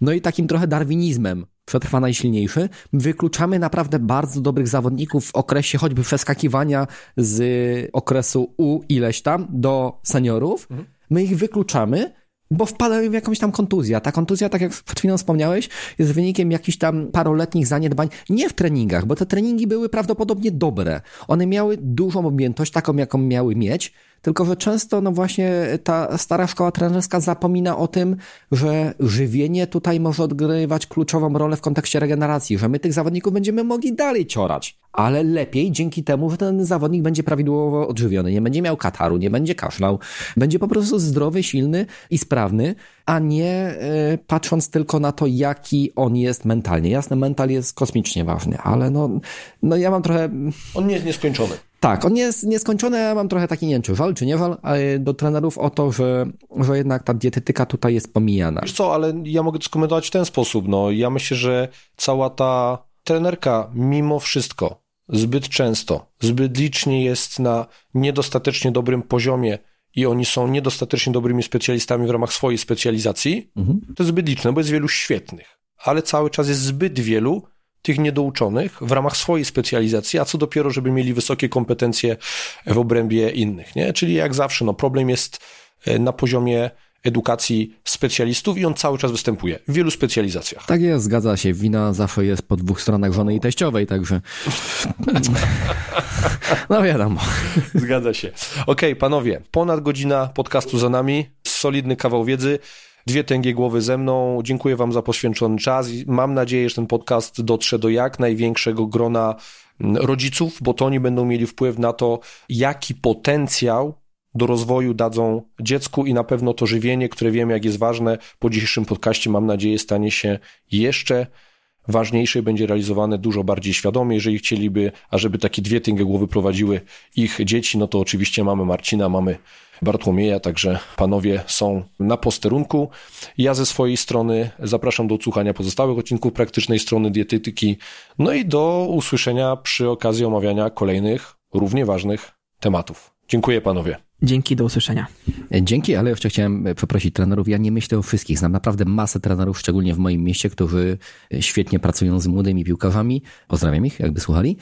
no i takim trochę darwinizmem przetrwa najsilniejszy. Wykluczamy naprawdę bardzo dobrych zawodników w okresie choćby przeskakiwania z okresu U ileś tam do seniorów. Mhm. My ich wykluczamy, bo wpadają w jakąś tam kontuzję. Ta kontuzja, tak jak przed chwilą wspomniałeś, jest wynikiem jakichś tam paroletnich zaniedbań, nie w treningach, bo te treningi były prawdopodobnie dobre. One miały dużą objętość, taką jaką miały mieć, tylko że często, no właśnie, ta stara szkoła trenerska zapomina o tym, że żywienie tutaj może odgrywać kluczową rolę w kontekście regeneracji, że my tych zawodników będziemy mogli dalej ciorać, ale lepiej dzięki temu, że ten zawodnik będzie prawidłowo odżywiony, nie będzie miał kataru, nie będzie kaszlał, będzie po prostu zdrowy, silny i sprawny, a nie y, patrząc tylko na to, jaki on jest mentalnie. Jasne, mental jest kosmicznie ważny, ale no, no ja mam trochę... On nie jest nieskończony. Tak, on jest nieskończony, ja mam trochę taki, nie wiem, czy żal, czy nie żal, do trenerów o to, że, że jednak ta dietetyka tutaj jest pomijana. Wiesz co, ale ja mogę to skomentować w ten sposób, no ja myślę, że cała ta trenerka mimo wszystko zbyt często, zbyt licznie jest na niedostatecznie dobrym poziomie i oni są niedostatecznie dobrymi specjalistami w ramach swojej specjalizacji, mhm. to jest zbyt liczne, bo jest wielu świetnych, ale cały czas jest zbyt wielu tych niedouczonych w ramach swojej specjalizacji, a co dopiero, żeby mieli wysokie kompetencje w obrębie innych. Nie? Czyli jak zawsze, no, problem jest e, na poziomie edukacji specjalistów i on cały czas występuje w wielu specjalizacjach. Tak jest, zgadza się. Wina zawsze jest po dwóch stronach żony i teściowej, także no wiadomo. Zgadza się. Okej, okay, panowie, ponad godzina podcastu za nami, solidny kawał wiedzy dwie tęgie głowy ze mną. Dziękuję Wam za poświęcony czas i mam nadzieję, że ten podcast dotrze do jak największego grona mm, rodziców, bo to oni będą mieli wpływ na to, jaki potencjał do rozwoju dadzą dziecku i na pewno to żywienie, które wiemy, jak jest ważne, po dzisiejszym podcaście mam nadzieję stanie się jeszcze ważniejsze i będzie realizowane dużo bardziej świadomie. Jeżeli chcieliby, ażeby takie dwie tęgie głowy prowadziły ich dzieci, no to oczywiście mamy Marcina, mamy Bartłomieja, także panowie są na posterunku. Ja ze swojej strony zapraszam do odsłuchania pozostałych odcinków praktycznej strony dietetyki, no i do usłyszenia przy okazji omawiania kolejnych równie ważnych tematów. Dziękuję panowie. Dzięki, do usłyszenia. Dzięki, ale jeszcze chciałem przeprosić trenerów. Ja nie myślę o wszystkich. Znam naprawdę masę trenerów, szczególnie w moim mieście, którzy świetnie pracują z młodymi piłkarzami. Pozdrawiam ich, jakby słuchali.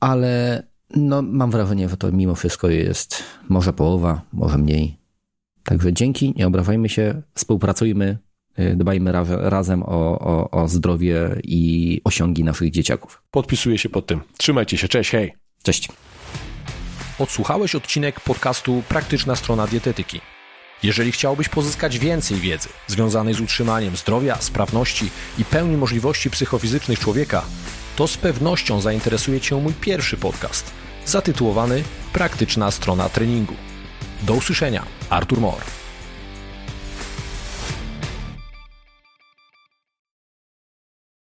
Ale no, mam wrażenie, że to mimo wszystko jest może połowa, może mniej. Także dzięki, nie obrażajmy się, współpracujmy, y, dbajmy razem o, o, o zdrowie i osiągi naszych dzieciaków. Podpisuję się pod tym. Trzymajcie się, cześć, hej. Cześć. Odsłuchałeś odcinek podcastu Praktyczna strona dietetyki. Jeżeli chciałbyś pozyskać więcej wiedzy związanej z utrzymaniem zdrowia, sprawności i pełni możliwości psychofizycznych człowieka, to z pewnością zainteresuje Cię mój pierwszy podcast, zatytułowany Praktyczna strona treningu. Do usłyszenia, Artur Mor.